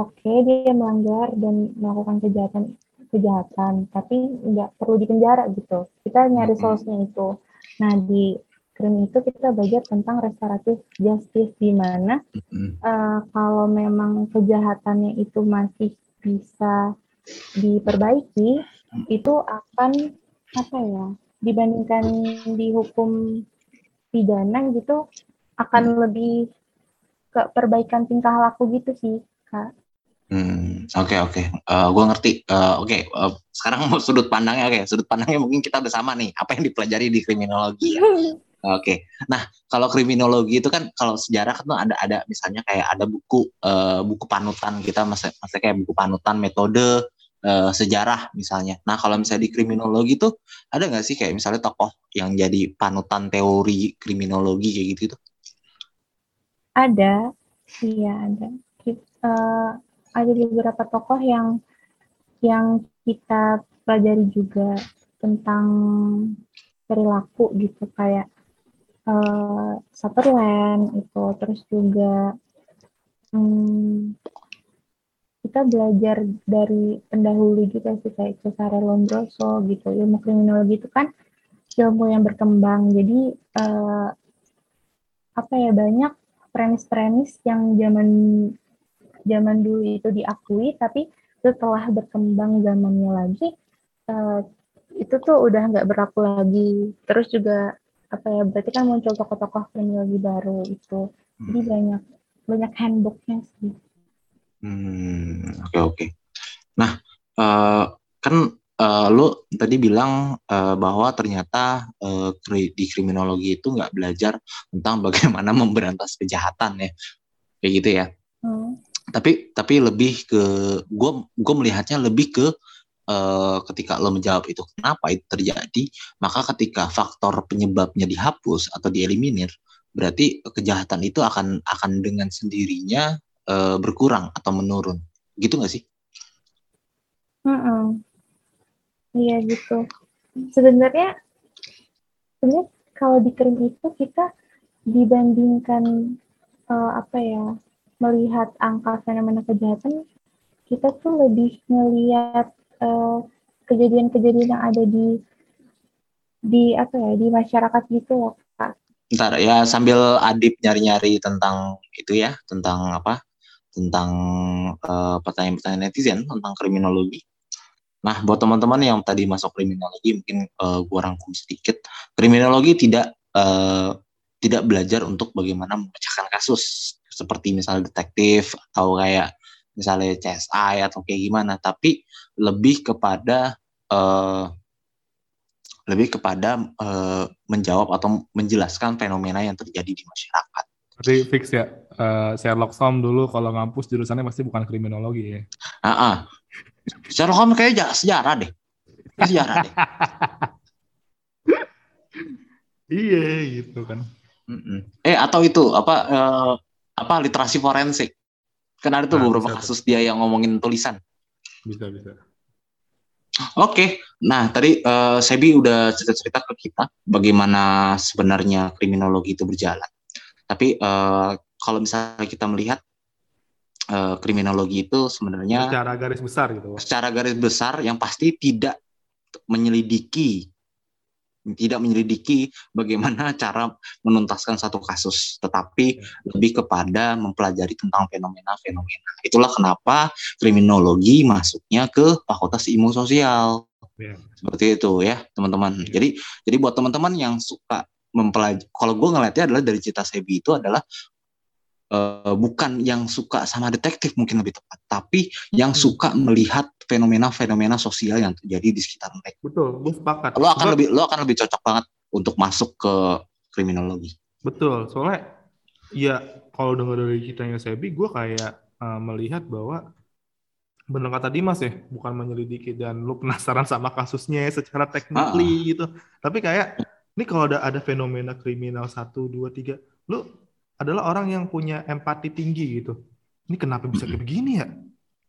oke okay, dia melanggar dan melakukan kejahatan kejahatan tapi nggak perlu dipenjara gitu. Kita nyari solusinya itu. Nah di krim itu kita belajar tentang restoratif justice di mana uh, kalau memang kejahatannya itu masih bisa diperbaiki itu akan apa ya dibandingkan dihukum pidana gitu akan hmm. lebih ke perbaikan tingkah laku gitu sih kak. Hmm, oke okay, oke, okay. uh, eh, gue ngerti. Uh, oke, okay. uh, sekarang mau sudut pandangnya, oke, okay. sudut pandangnya mungkin kita udah sama nih. Apa yang dipelajari di kriminologi? Ya? oke, okay. nah kalau kriminologi itu kan kalau sejarah kan tuh ada ada misalnya kayak ada buku uh, buku panutan kita, maksudnya, maksudnya kayak buku panutan metode uh, sejarah misalnya. Nah kalau misalnya di kriminologi tuh ada nggak sih kayak misalnya tokoh yang jadi panutan teori kriminologi kayak gitu tuh? Ada, iya ada. Uh, ada beberapa tokoh yang yang kita pelajari juga tentang perilaku gitu kayak uh, Sutherland itu terus juga hmm, kita belajar dari pendahulu juga sih kayak Cesare Lombroso gitu ilmu kriminologi itu kan ilmu yang berkembang. Jadi uh, apa ya banyak premis-premis yang zaman zaman dulu itu diakui tapi setelah berkembang zamannya lagi uh, itu tuh udah nggak berlaku lagi. Terus juga apa ya berarti kan muncul tokoh-tokoh kriminologi baru itu. Jadi hmm. banyak banyak handbooknya sih hmm oke okay, oke okay. nah uh, kan uh, lu tadi bilang uh, bahwa ternyata uh, di kriminologi itu nggak belajar tentang bagaimana memberantas kejahatan ya kayak gitu ya hmm. tapi tapi lebih ke gue gue melihatnya lebih ke uh, ketika lo menjawab itu kenapa itu terjadi, maka ketika faktor penyebabnya dihapus atau dieliminir, berarti kejahatan itu akan akan dengan sendirinya uh, berkurang atau menurun. Gitu nggak sih? Mm -mm. Iya gitu. Sebenarnya, sebenarnya kalau di krim itu kita dibandingkan uh, apa ya melihat angka fenomena kejahatan, kita tuh lebih melihat Eh, kejadian-kejadian yang ada di di apa ya di masyarakat gitu loh kak. Ntar ya sambil Adip nyari-nyari tentang itu ya tentang apa tentang eh, pertanyaan-pertanyaan netizen tentang kriminologi. Nah, buat teman-teman yang tadi masuk kriminologi, mungkin uh, gua rangkum sedikit. Kriminologi tidak uh, tidak belajar untuk bagaimana memecahkan kasus seperti misalnya detektif atau kayak misalnya CSI atau kayak gimana, tapi lebih kepada uh, lebih kepada uh, menjawab atau menjelaskan fenomena yang terjadi di masyarakat. Tapi fix ya, uh, Sherlock Holmes dulu kalau ngampus jurusannya pasti bukan kriminologi ya. Ah, uh -uh. Sherlock Holmes kayaknya sejarah deh. Sejarah deh. iya gitu kan. Mm -mm. Eh atau itu apa uh, apa literasi forensik? Kan ada tuh nah, beberapa kasus tuh. dia yang ngomongin tulisan. Bisa, bisa. Oke, okay. nah tadi uh, Sebi udah cerita-cerita ke kita bagaimana sebenarnya kriminologi itu berjalan. Tapi uh, kalau misalnya kita melihat uh, kriminologi itu sebenarnya secara garis besar gitu. Secara garis besar yang pasti tidak menyelidiki tidak menyelidiki bagaimana cara menuntaskan satu kasus, tetapi lebih kepada mempelajari tentang fenomena-fenomena. Itulah kenapa kriminologi masuknya ke Fakultas Ilmu Sosial. Yeah. Seperti itu ya, teman-teman. Yeah. Jadi jadi buat teman-teman yang suka mempelajari, kalau gue ngeliatnya adalah dari cita Sebi itu adalah uh, bukan yang suka sama detektif mungkin lebih tepat, tapi yang hmm. suka melihat fenomena-fenomena sosial yang terjadi di sekitar mereka. Betul, gue sepakat. Lo akan lebih lo akan lebih cocok banget untuk masuk ke kriminologi. Betul, soalnya ya kalau dengar dari ceritanya Sebi, gue kayak uh, melihat bahwa benar kata Dimas ya, bukan menyelidiki dan lu penasaran sama kasusnya secara teknik ah. gitu. Tapi kayak ini kalau ada ada fenomena kriminal satu dua tiga, lu adalah orang yang punya empati tinggi gitu. Ini kenapa bisa kayak begini ya?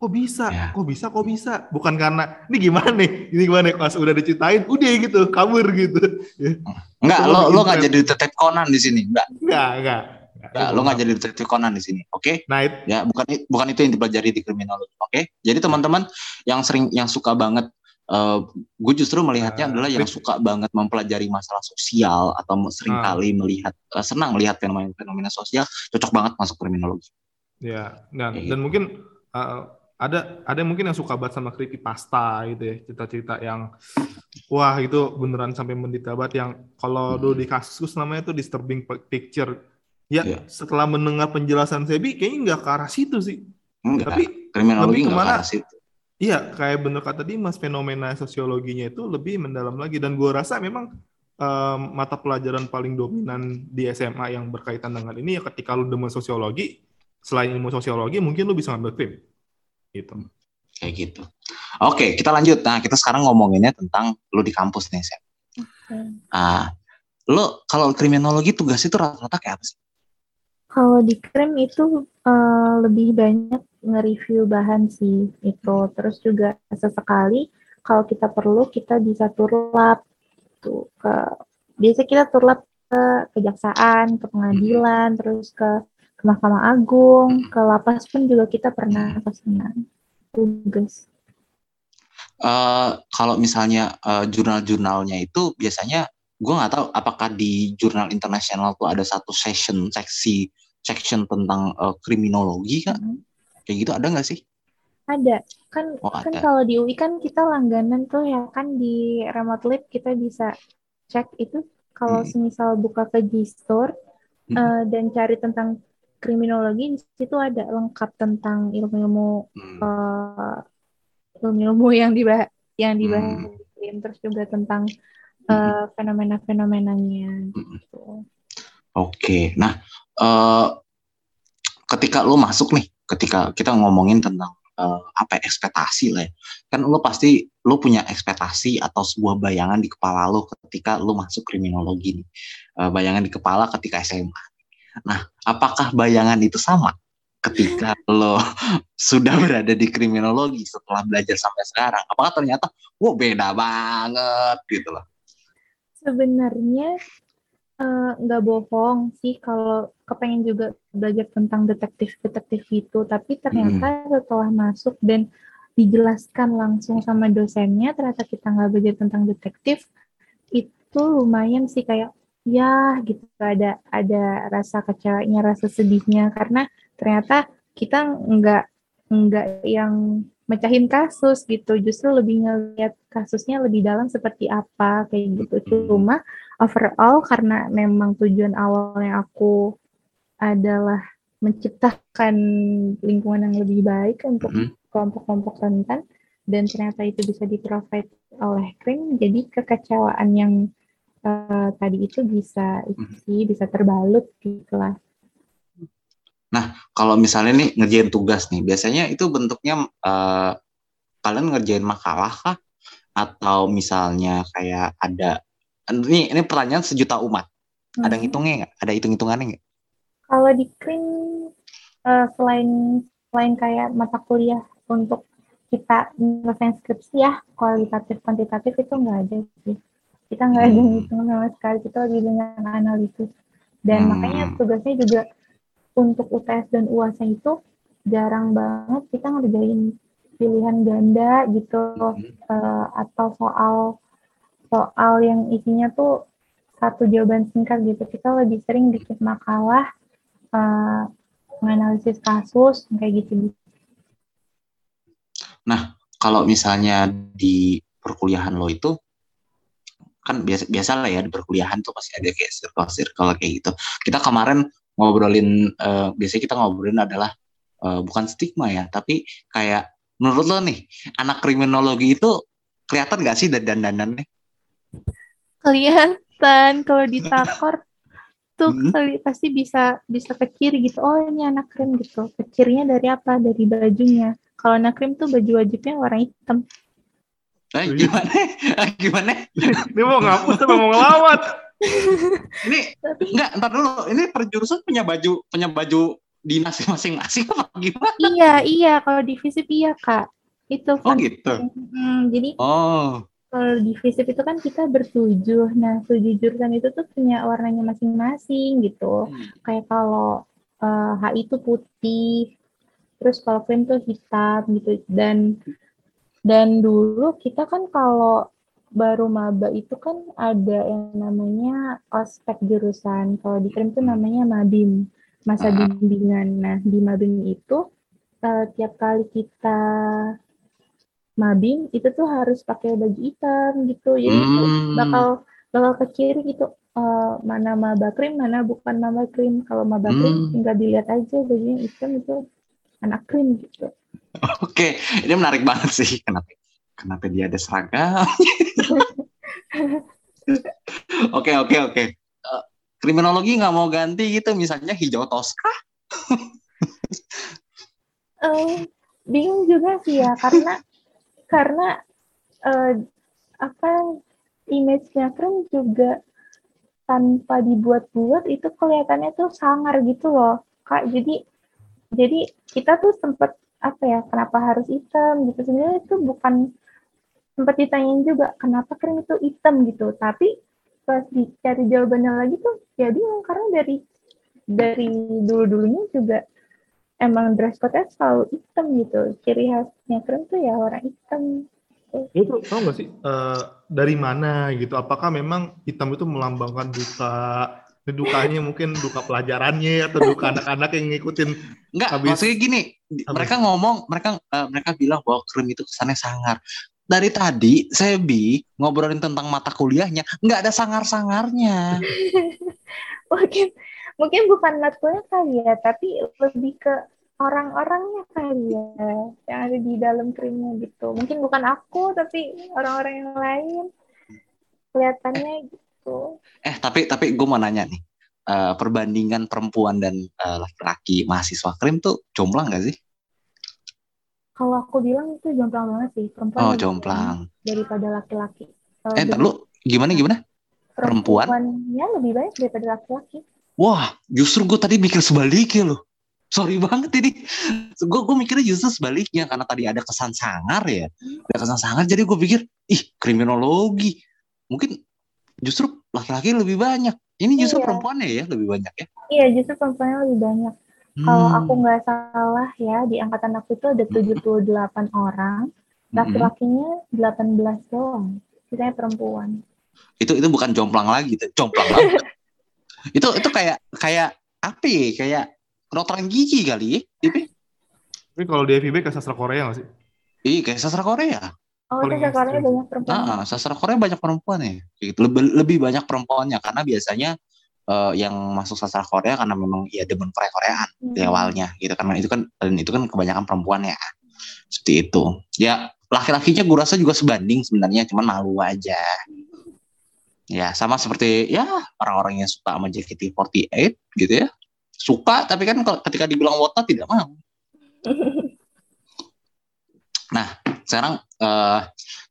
Kok bisa? Ya. Kok bisa? Kok bisa? Bukan karena ini gimana nih? Ini gimana pas udah diceritain udah gitu, kabur gitu. Ya. Enggak, lo lo nggak jadi detektif Conan di sini, enggak. Enggak, enggak. Enggak, lo nggak jadi detektif Conan di sini, oke? Okay? Nah, it, ya bukan bukan itu yang dipelajari di kriminologi, oke? Okay? Jadi teman-teman yang sering yang suka banget uh, gue justru melihatnya uh, adalah yang suka banget mempelajari masalah sosial atau sering uh, kali melihat uh, senang melihat fenomena-fenomena sosial cocok banget masuk kriminologi. Ya, dan dan gitu. mungkin uh, ada ada mungkin yang suka banget sama pasta gitu ya cerita-cerita yang wah itu beneran sampai mendetail banget yang kalau hmm. dulu di kasus namanya itu disturbing picture ya yeah. setelah mendengar penjelasan Sebi kayaknya nggak ke arah situ sih Enggak, tapi kriminologi nggak ke arah situ Iya, kayak bener kata Dimas, fenomena sosiologinya itu lebih mendalam lagi. Dan gue rasa memang um, mata pelajaran paling dominan di SMA yang berkaitan dengan ini ya ketika lu demen sosiologi, selain ilmu sosiologi, mungkin lu bisa ngambil film. Gitu. Kayak gitu. Oke, kita lanjut. Nah, kita sekarang ngomonginnya tentang lu di kampus nih, Sam. Okay. Ah, lu kalau kriminologi tugas itu rata-rata kayak apa sih? Kalau di krim itu uh, lebih banyak nge-review bahan sih itu. Terus juga sesekali kalau kita perlu kita bisa turlap tuh ke biasa kita turlap ke kejaksaan, ke pengadilan, terus ke, ke Mahkamah Agung, ke lapas pun juga kita pernah ke sana tugas. Uh, kalau misalnya uh, jurnal-jurnalnya itu biasanya gue nggak tahu apakah di jurnal internasional tuh ada satu session seksi section tentang uh, kriminologi kan? Hmm. Kayak gitu ada nggak sih? Ada. Kan oh, kan kalau di UI kan kita langganan tuh ya kan di remote lab kita bisa cek itu kalau hmm. semisal buka ke Gstore hmm. uh, dan cari tentang kriminologi di situ ada lengkap tentang ilmu-ilmu hmm. uh, ilmu-ilmu yang dibahas yang dibahas hmm. terus juga tentang uh, fenomena-fenomenanya gitu. Oke, okay. nah uh, ketika lo masuk nih, ketika kita ngomongin tentang uh, apa ya, ekspektasi lah ya. Kan lo pasti lo punya ekspektasi atau sebuah bayangan di kepala lo ketika lo masuk kriminologi nih. Uh, bayangan di kepala ketika SMA. Nah, apakah bayangan itu sama ketika lo sudah berada di kriminologi setelah belajar sampai sekarang? Apakah ternyata, wow beda banget gitu loh? Sebenarnya nggak uh, bohong sih kalau kepengen juga belajar tentang detektif-detektif itu, tapi ternyata hmm. setelah masuk dan dijelaskan langsung sama dosennya, ternyata kita nggak belajar tentang detektif, itu lumayan sih kayak ya gitu ada ada rasa kecewanya, rasa sedihnya karena ternyata kita nggak nggak yang mecahin kasus gitu, justru lebih ngeliat kasusnya lebih dalam seperti apa kayak gitu. Hmm. Cuma overall karena memang tujuan awalnya aku adalah menciptakan lingkungan yang lebih baik untuk mm -hmm. kelompok-kelompok rentan dan ternyata itu bisa diprovide oleh krim jadi kekecewaan yang uh, tadi itu bisa isi bisa terbalut gitu lah nah kalau misalnya nih ngerjain tugas nih biasanya itu bentuknya uh, kalian ngerjain makalah kah? Atau misalnya kayak ada ini ini pertanyaan sejuta umat. Hmm. Ada ngitungnya nggak? Ada hitung-hitungannya nggak? Kalau di Krim uh, selain selain kayak mata kuliah untuk kita nyelesain skripsi ya kualitatif kuantitatif itu nggak ada sih. Kita nggak ada hmm. hitung sama sekali. Kita lebih dengan analisis dan hmm. makanya tugasnya juga untuk UTS dan UAS itu jarang banget kita ngerjain pilihan ganda gitu hmm. uh, atau soal soal yang isinya tuh satu jawaban singkat gitu. Kita lebih sering bikin makalah, uh, menganalisis kasus, kayak gitu. Nah, kalau misalnya di perkuliahan lo itu, kan biasa biasa lah ya di perkuliahan tuh pasti ada kayak circle circle kayak gitu. Kita kemarin ngobrolin, uh, biasanya kita ngobrolin adalah uh, bukan stigma ya, tapi kayak menurut lo nih anak kriminologi itu kelihatan gak sih dan dandanannya? Kelihatan. Kalau ditakor tuh hmm. kali pasti bisa bisa ke kiri gitu. Oh ini anak krim gitu. Kecirnya dari apa? Dari bajunya. Kalau anak krim tuh baju wajibnya warna hitam. Eh, gimana? Gimana? Ini mau ngapus atau mau ngelawat? Ini enggak ntar dulu. Ini perjurusan punya baju punya baju dinas masing-masing apa gimana? Iya iya. Kalau di FISIP iya kak. Itu oh gitu? Hmm, jadi oh kalau di FISIP itu kan kita bertujuh. Nah, tujuh jurusan itu tuh punya warnanya masing-masing gitu. Hmm. Kayak kalau uh, HI itu putih, terus kalau krim tuh hitam gitu. Dan dan dulu kita kan kalau baru maba itu kan ada yang namanya ospek jurusan. Kalau di krim tuh namanya mabim, masa ah. bimbingan. Nah, di mabim itu uh, tiap kali kita mabing itu tuh harus pakai baju hitam gitu. Jadi hmm. bakal bakal ke kiri gitu. Uh, mana maba krim mana bukan maba krim. Kalau maba krim hmm. tinggal dilihat aja bajunya hitam itu anak krim gitu. Oke ini menarik banget sih. Kenapa kenapa dia ada seragam? Oke oke oke. Eh, kriminologi nggak mau ganti gitu. Misalnya hijau toska uh, bingung juga sih ya. Karena karena uh, apa image-nya keren juga tanpa dibuat-buat itu kelihatannya tuh sangar gitu loh. Kak jadi jadi kita tuh sempet apa ya kenapa harus hitam gitu. Sebenarnya itu bukan sempat ditanyain juga kenapa krim itu hitam gitu. Tapi pas dicari jawabannya lagi tuh ya karena dari dari dulu dulunya juga emang dress code-nya selalu hitam gitu. Ciri khasnya krim tuh ya orang hitam. Itu tau gak sih uh, dari mana gitu? Apakah memang hitam itu melambangkan duka dukanya mungkin duka pelajarannya atau duka anak-anak yang ngikutin enggak habis, maksudnya gini habis. mereka ngomong mereka uh, mereka bilang bahwa krim itu kesannya sangar. Dari tadi saya bi ngobrolin tentang mata kuliahnya nggak ada sangar-sangarnya. Mungkin mungkin bukan matkulnya kali ya tapi lebih ke orang-orangnya kali ya yang ada di dalam krimnya gitu mungkin bukan aku tapi orang-orang yang lain kelihatannya gitu. Eh tapi tapi gue mau nanya nih, uh, perbandingan perempuan dan uh, laki-laki mahasiswa krim tuh jomplang gak sih? Kalau aku bilang itu jomplang banget sih perempuan. Oh jomplang. Daripada laki-laki. Eh lu gimana gimana? Perempuan? Ya lebih banyak daripada laki-laki. Wah, justru gue tadi mikir sebaliknya loh. Sorry banget ini. Gue gue mikirnya justru sebaliknya karena tadi ada kesan sangar ya. Ada kesan sangar jadi gue pikir, ih kriminologi. Mungkin justru laki-laki lebih banyak. Ini justru iya. perempuannya ya lebih banyak ya? Iya, justru perempuannya lebih banyak. Hmm. Kalau aku nggak salah ya, di angkatan aku itu ada 78 hmm. orang, laki-lakinya 18 doang. Sisanya perempuan. Itu itu bukan jomplang lagi, itu jomplang lagi. itu itu kayak kayak apa ya? Kayak kedokteran gigi kali ya? Tapi kalau di FIB kayak sastra Korea nggak sih? Iya, kayak sastra Korea. Oh, sastra Korea banyak perempuan. Nah, sastra Korea banyak perempuan ya. Gitu. Lebih, lebih banyak perempuannya karena biasanya uh, yang masuk sastra Korea karena memang ya demen Korea Koreaan hmm. di awalnya gitu karena itu kan dan itu kan kebanyakan perempuan ya. Seperti itu. Ya laki-lakinya gue rasa juga sebanding sebenarnya cuman malu aja. Ya sama seperti ya orang-orang yang suka sama JKT48 gitu ya. Suka tapi kan ketika dibilang wota tidak mau. Nah, sekarang uh,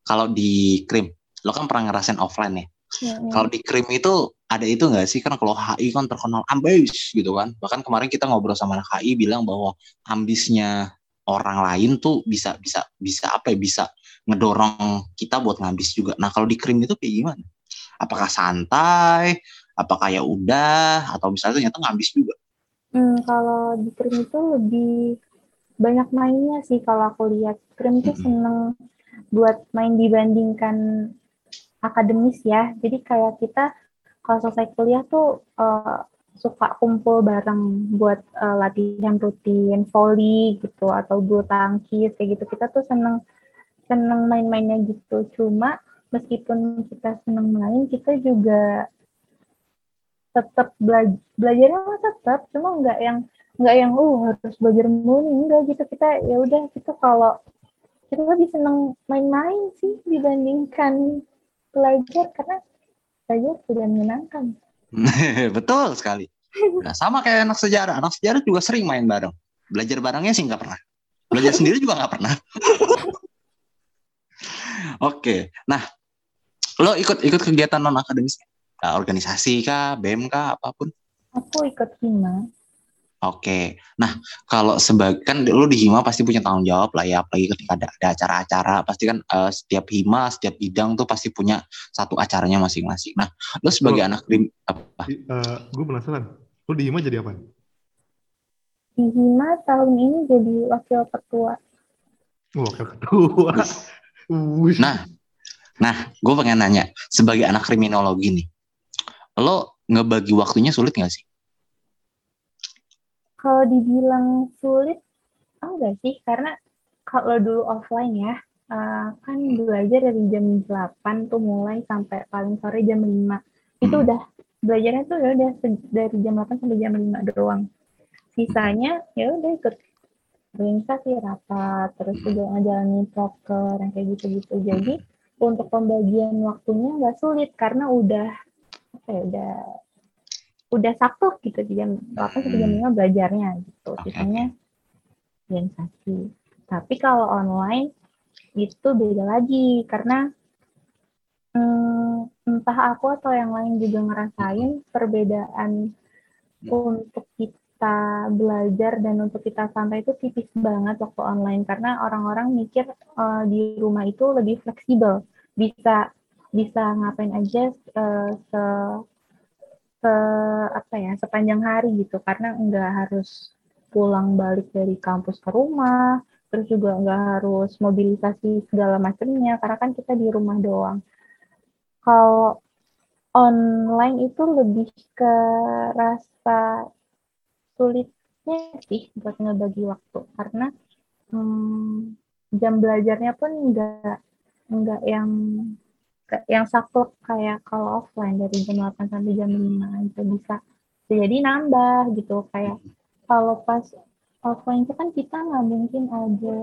kalau di krim, lo kan pernah ngerasain offline ya. ya, ya. Kalau di krim itu ada itu nggak sih kan kalau HI kan terkenal ambis gitu kan. Bahkan kemarin kita ngobrol sama anak HI bilang bahwa ambisnya orang lain tuh bisa bisa bisa apa ya bisa ngedorong kita buat ngabis juga. Nah kalau di krim itu kayak gimana? Apakah santai? Apakah ya udah? Atau misalnya ternyata ngabis juga? Hmm, kalau di krim itu lebih banyak mainnya sih kalau aku lihat. Krim tuh seneng buat main dibandingkan akademis ya. Jadi kayak kita kalau selesai kuliah tuh uh, suka kumpul bareng buat uh, latihan rutin, volley gitu atau bulu tangkis kayak gitu. Kita tuh seneng seneng main-mainnya gitu. Cuma meskipun kita seneng main, kita juga tetap belajar belajarnya tetap, cuma nggak yang nggak yang uh harus belajar mulu. Enggak gitu kita ya udah gitu kalau kita lebih seneng main-main sih dibandingkan belajar karena belajar sudah menyenangkan. Betul sekali. Nah, sama kayak anak sejarah. Anak sejarah juga sering main bareng. Belajar barengnya sih nggak pernah. Belajar sendiri juga nggak pernah. Oke. Nah lo ikut ikut kegiatan non akademis organisasi kah bem kah apa pun aku ikut hima Oke, nah kalau sebagai kan lo di Hima pasti punya tanggung jawab lah ya, apalagi ketika ada ada acara-acara, pasti kan uh, setiap Hima, setiap bidang tuh pasti punya satu acaranya masing-masing. Nah, lo sebagai oh, anak krim apa? Uh, eh, gue penasaran, lo di Hima jadi apa? Di Hima tahun ini jadi wakil ketua. Oh, wakil ketua. nah, nah, gue pengen nanya, sebagai anak kriminologi nih, lo ngebagi waktunya sulit gak sih? Kalau dibilang sulit, enggak sih, karena kalau dulu offline ya, uh, kan belajar dari jam 8 tuh mulai sampai paling sore jam 5. Itu hmm. udah belajarnya tuh ya udah dari jam 8 sampai jam 5 doang. Sisanya ya udah ikut organisasi rapat, terus juga ngejalanin proker yang kayak gitu-gitu. Jadi untuk pembagian waktunya nggak sulit karena udah ya udah udah satu gitu di jam 8 sampai jam 5 hmm. belajarnya gitu. Sisanya organisasi. Tapi kalau online itu beda lagi karena hmm, entah aku atau yang lain juga ngerasain perbedaan untuk kita kita belajar dan untuk kita santai itu tipis banget waktu online karena orang-orang mikir uh, di rumah itu lebih fleksibel bisa bisa ngapain aja uh, se se apa ya sepanjang hari gitu. Karena nggak harus pulang balik dari kampus ke rumah terus juga nggak harus mobilisasi segala macamnya karena kan kita di rumah doang. Kalau online itu lebih ke rasa sulitnya sih buat ngebagi waktu. Karena hmm, jam belajarnya pun enggak enggak yang yang saklek kayak kalau offline dari jam 8 sampai jam 5 itu bisa jadi nambah gitu. Kayak kalau pas offline itu kan kita nggak mungkin ada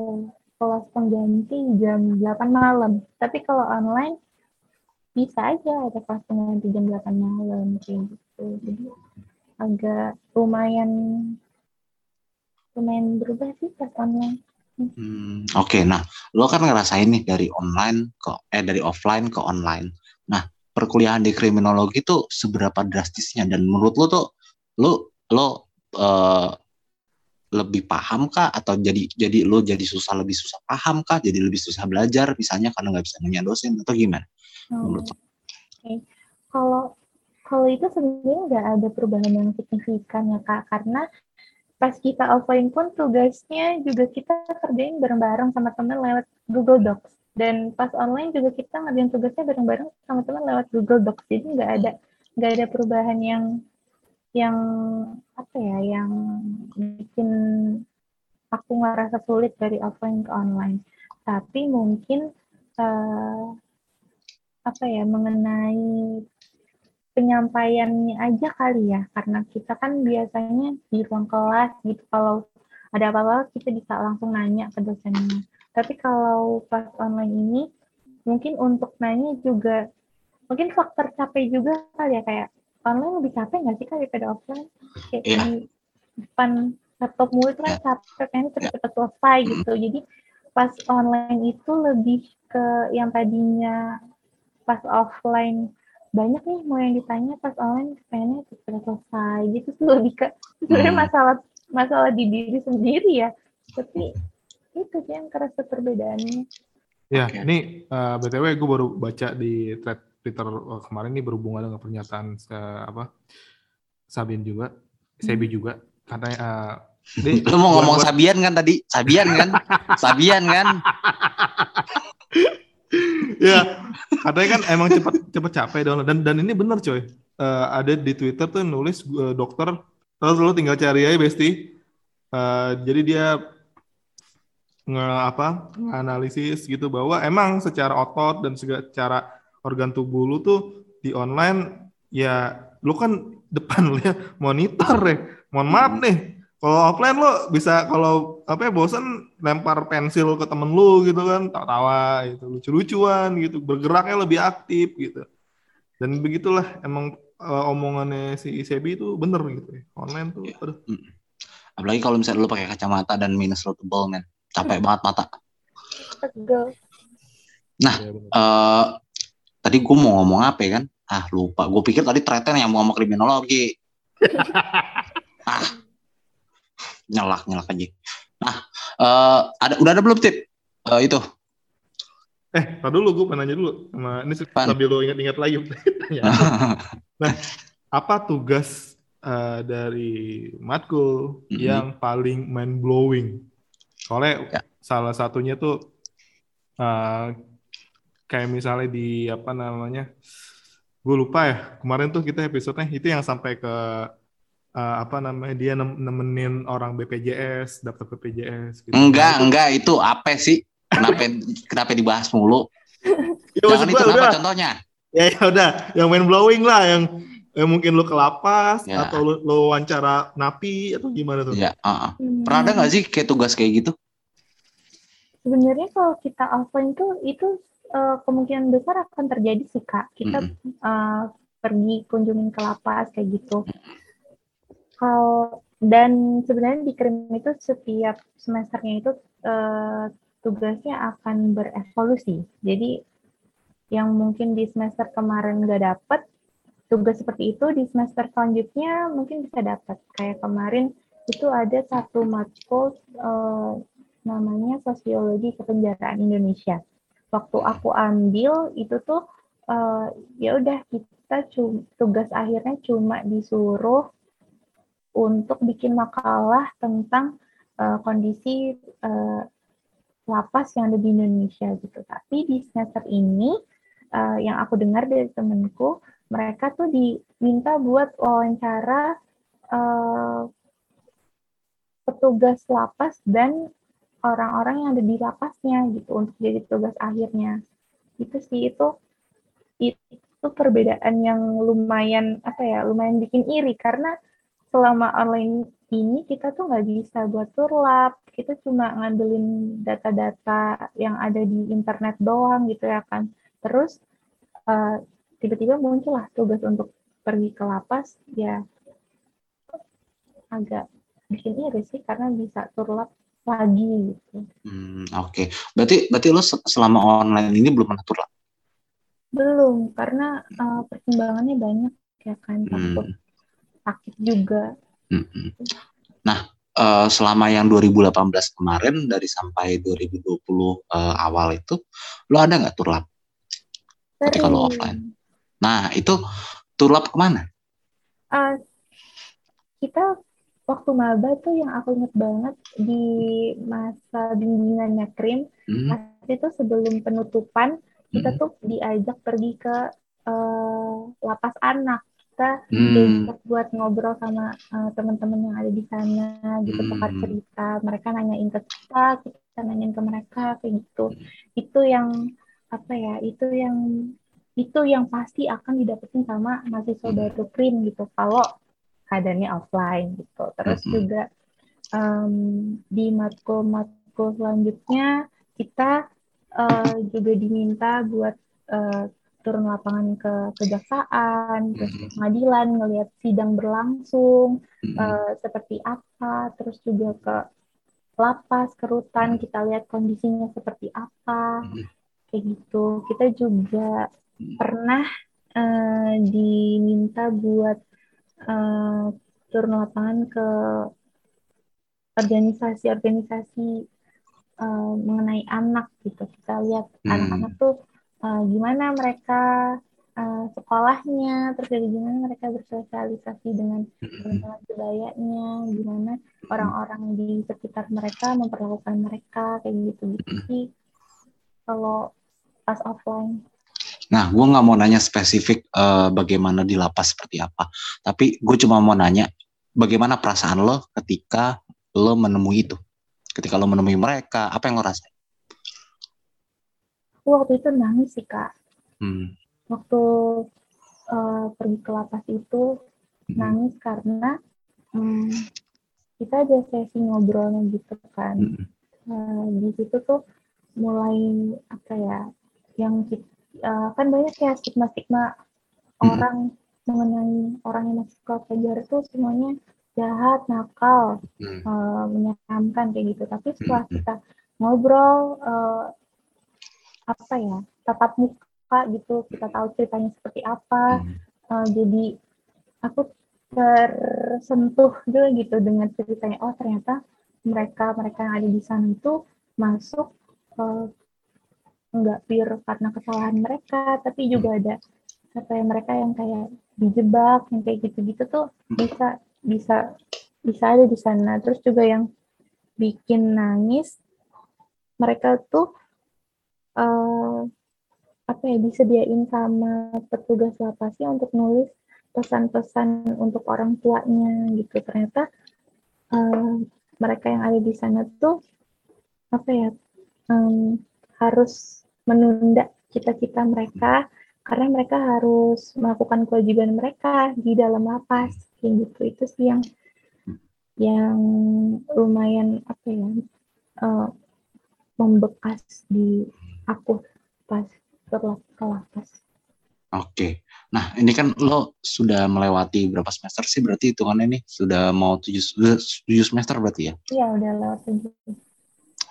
kelas pengganti jam 8 malam. Tapi kalau online bisa aja ada kelas pengganti jam 8 malam kayak gitu. Jadi agak lumayan lumayan berubah sih pas online. Hmm, Oke, okay. nah lo kan ngerasain nih dari online ke eh dari offline ke online. Nah perkuliahan di kriminologi itu seberapa drastisnya dan menurut lo tuh lo lo uh, lebih paham kah atau jadi jadi lo jadi susah lebih susah paham kah jadi lebih susah belajar misalnya karena nggak bisa nanya dosen atau gimana hmm. menurut lo? Okay. Kalau kalau itu sebenarnya nggak ada perubahan yang signifikan ya kak karena pas kita offline pun tugasnya juga kita kerjain bareng-bareng sama teman lewat Google Docs. Dan pas online juga kita ngerjain tugasnya bareng-bareng sama teman lewat Google Docs. Jadi nggak ada nggak ada perubahan yang yang apa ya yang bikin aku ngerasa sulit dari offline ke online. Tapi mungkin uh, apa ya mengenai penyampaiannya aja kali ya. Karena kita kan biasanya di ruang kelas gitu. Kalau ada apa-apa kita bisa langsung nanya ke dosennya. Tapi kalau pas online ini mungkin untuk nanya juga mungkin faktor capek juga kali ya. Kayak online lebih capek nggak sih kali daripada offline? Kayak yeah. di depan laptop mulut kan yeah. capek pengen cepet-cepet selesai gitu. Jadi pas online itu lebih ke yang tadinya pas offline banyak nih mau yang ditanya pas online pengennya cepat selesai gitu tuh lebih ke sebenarnya hmm. masalah masalah di diri sendiri ya tapi itu sih yang kerasa perbedaannya ya okay. ini uh, btw gue baru baca di thread Twitter uh, kemarin ini berhubungan dengan pernyataan uh, apa Sabin juga hmm. Sebi juga katanya uh, Lu mau ngomong buat... Sabian kan tadi? Sabian kan? Sabian kan? ya katanya kan emang cepet cepet capek dong dan dan ini bener coy. Uh, ada di Twitter tuh nulis uh, dokter terus lo tinggal cari aja besti. Uh, jadi dia nge apa analisis gitu bahwa emang secara otot dan secara organ tubuh lu tuh di online ya lu kan depan lihat monitor ya mohon maaf nih kalau offline lo bisa kalau apa ya bosan lempar pensil ke temen lu gitu kan tawa-tawa gitu lucu-lucuan gitu bergeraknya lebih aktif gitu. Dan begitulah emang uh, omongannya si Isebi itu bener gitu ya online tuh aduh. apalagi kalau misalnya lu pakai kacamata dan minus lo tebal men. Capek hmm. banget mata. Nah ya, uh, tadi gue mau ngomong apa ya kan? Ah lupa. Gue pikir tadi treten yang mau ngomong kriminologi. Ah nyelak nyelak aja. Nah, uh, ada udah ada belum tip uh, itu? Eh, tar dulu gue nanya dulu sama ini sambil lo ingat-ingat lagi. nah, apa tugas uh, dari matkul mm -hmm. yang paling mind blowing? Soalnya ya. salah satunya tuh uh, kayak misalnya di apa namanya? Gue lupa ya. Kemarin tuh kita episode-nya itu yang sampai ke uh, apa namanya dia nemenin orang BPJS daftar BPJS gitu. enggak enggak itu apa sih. Kenapa kenapa dibahas mulu? Ya, jangan itu apa contohnya? Ya ya udah yang main blowing lah yang eh, mungkin lo ke lapas ya. atau lo, lo wawancara napi atau gimana tuh? Ya uh, uh. pernah ada nggak sih kayak tugas kayak gitu? Sebenarnya kalau kita offline tuh itu uh, kemungkinan besar akan terjadi sih kak. Kita mm -hmm. uh, pergi kunjungin ke lapas kayak gitu kalau dan sebenarnya di krim itu setiap semesternya itu uh, tugasnya akan berevolusi. Jadi yang mungkin di semester kemarin nggak dapet tugas seperti itu di semester selanjutnya mungkin bisa dapat. Kayak kemarin itu ada satu matkul uh, namanya sosiologi kepenjaraan Indonesia. Waktu aku ambil itu tuh uh, ya udah kita tugas akhirnya cuma disuruh untuk bikin makalah tentang uh, kondisi uh, lapas yang ada di Indonesia gitu. Tapi di semester ini uh, yang aku dengar dari temenku, mereka tuh diminta buat wawancara uh, petugas lapas dan orang-orang yang ada di lapasnya gitu untuk jadi tugas akhirnya. Itu sih itu itu perbedaan yang lumayan apa ya lumayan bikin iri karena selama online ini kita tuh nggak bisa buat turlap kita cuma ngandelin data-data yang ada di internet doang gitu ya kan terus uh, tiba-tiba muncullah tugas untuk pergi ke lapas ya agak bikin iri sih karena bisa turlap lagi gitu. Hmm, Oke, okay. berarti berarti lo selama online ini belum pernah turlap? Belum, karena uh, pertimbangannya banyak ya kan, takut hmm. Sakit juga. Hmm. hmm. Nah, uh, selama yang 2018 kemarin dari sampai 2020 uh, eh, awal itu, lo ada nggak turlap? Ketika lo offline. Nah, itu turlap ke mana? Uh, kita waktu maba tuh yang aku inget banget di masa bimbingannya Krim, hmm. itu sebelum penutupan kita tuh diajak pergi ke uh, lapas anak kita hmm. buat ngobrol sama uh, teman-teman yang ada di sana gitu hmm. tempat cerita mereka nanyain ke kita kita nanyain ke mereka kayak gitu itu yang apa ya itu yang itu yang pasti akan didapetin sama mahasiswa baru krim gitu kalau keadaannya offline gitu terus hmm. juga um, di matkul-matkul selanjutnya kita uh, juga diminta buat uh, turun lapangan ke kejaksaan, ke mm-hmm. pengadilan, ngelihat sidang berlangsung uh, seperti apa, terus juga ke lapas, ke rutan, kita lihat kondisinya seperti apa, mm-hmm. kayak gitu. Kita juga pernah uh, diminta buat uh, turun lapangan ke organisasi-organisasi uh, mengenai anak gitu kita lihat hmm. anak-anak tuh uh, gimana mereka uh, sekolahnya terus dari gimana mereka bersosialisasi dengan teman-teman budayanya gimana orang-orang di sekitar mereka memperlakukan mereka kayak gitu gitu sih kalau pas offline. Nah, gue nggak mau nanya spesifik uh, bagaimana di lapas seperti apa, tapi gue cuma mau nanya bagaimana perasaan lo ketika lo menemui itu? Ketika lo menemui mereka apa yang lo rasain waktu itu nangis sih kak hmm. waktu uh, pergi ke lapas itu hmm. nangis karena um, kita ada sesi ngobrolnya gitu kan hmm. uh, di situ tuh mulai apa ya yang uh, kan banyak ya stigma stigma hmm. orang mengenai orang yang masuk ke penjara tuh semuanya jahat, nakal, hmm. uh, menyeramkan kayak gitu. Tapi setelah hmm. kita ngobrol, uh, apa ya, tatap muka gitu, kita tahu ceritanya seperti apa. Hmm. Uh, jadi aku tersentuh juga gitu dengan ceritanya. Oh ternyata mereka mereka yang ada di sana itu masuk uh, nggak pure karena kesalahan mereka, tapi juga ada apa ya mereka yang kayak dijebak yang kayak gitu-gitu tuh bisa bisa bisa ada di sana terus juga yang bikin nangis mereka tuh uh, apa ya disediain sama petugas lapasnya untuk nulis pesan-pesan untuk orang tuanya gitu. Ternyata uh, mereka yang ada di sana tuh apa ya um, harus menunda cita-cita mereka karena mereka harus melakukan kewajiban mereka di dalam lapas kayak gitu. Itu sih yang yang lumayan apa ya uh, membekas di aku pas ke lapas. Oke, nah ini kan lo sudah melewati berapa semester sih berarti hitungannya nih sudah mau tujuh tujuh semester berarti ya? Iya udah lewat tujuh.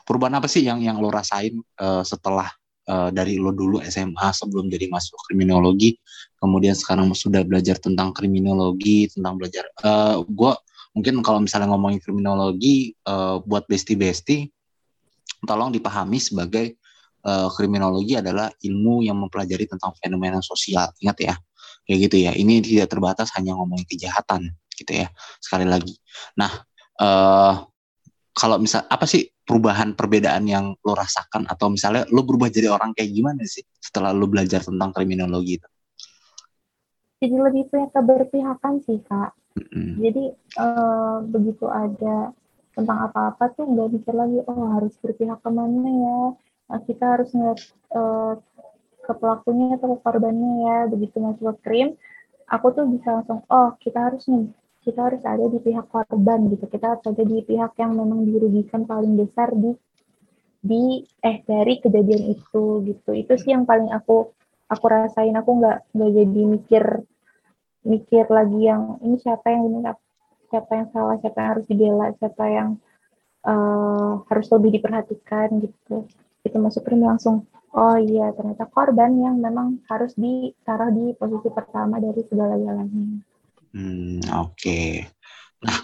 Perubahan apa sih yang yang lo rasain uh, setelah uh, dari lo dulu SMA sebelum jadi masuk kriminologi, kemudian sekarang sudah belajar tentang kriminologi, tentang belajar. Uh, eh, gue mungkin kalau misalnya ngomongin kriminologi uh, buat besti-besti tolong dipahami sebagai uh, kriminologi adalah ilmu yang mempelajari tentang fenomena sosial. Ingat ya, kayak gitu ya. Ini tidak terbatas hanya ngomongin kejahatan, gitu ya. Sekali lagi. Nah, uh, kalau misal apa sih perubahan perbedaan yang lo rasakan atau misalnya lo berubah jadi orang kayak gimana sih setelah lo belajar tentang kriminologi itu? Jadi lebih punya keberpihakan sih kak. Mm-hmm. Jadi uh, begitu ada tentang apa-apa tuh nggak mikir lagi oh harus berpihak ke mana ya. Nah, kita harus ngeliat uh, ke pelakunya atau ke korbannya ya. Begitu masuk ke krim, aku tuh bisa langsung oh kita harus nih kita harus ada di pihak korban gitu. Kita harus ada di pihak yang memang dirugikan paling besar di di eh dari kejadian itu gitu. Itu sih yang paling aku aku rasain. Aku nggak nggak jadi mikir mikir lagi yang ini siapa yang ini siapa yang salah siapa yang harus dibela siapa yang uh, harus lebih diperhatikan gitu itu masuk krim langsung oh iya ternyata korban yang memang harus ditaruh di posisi pertama dari segala jalannya Hmm, oke. Okay. Nah,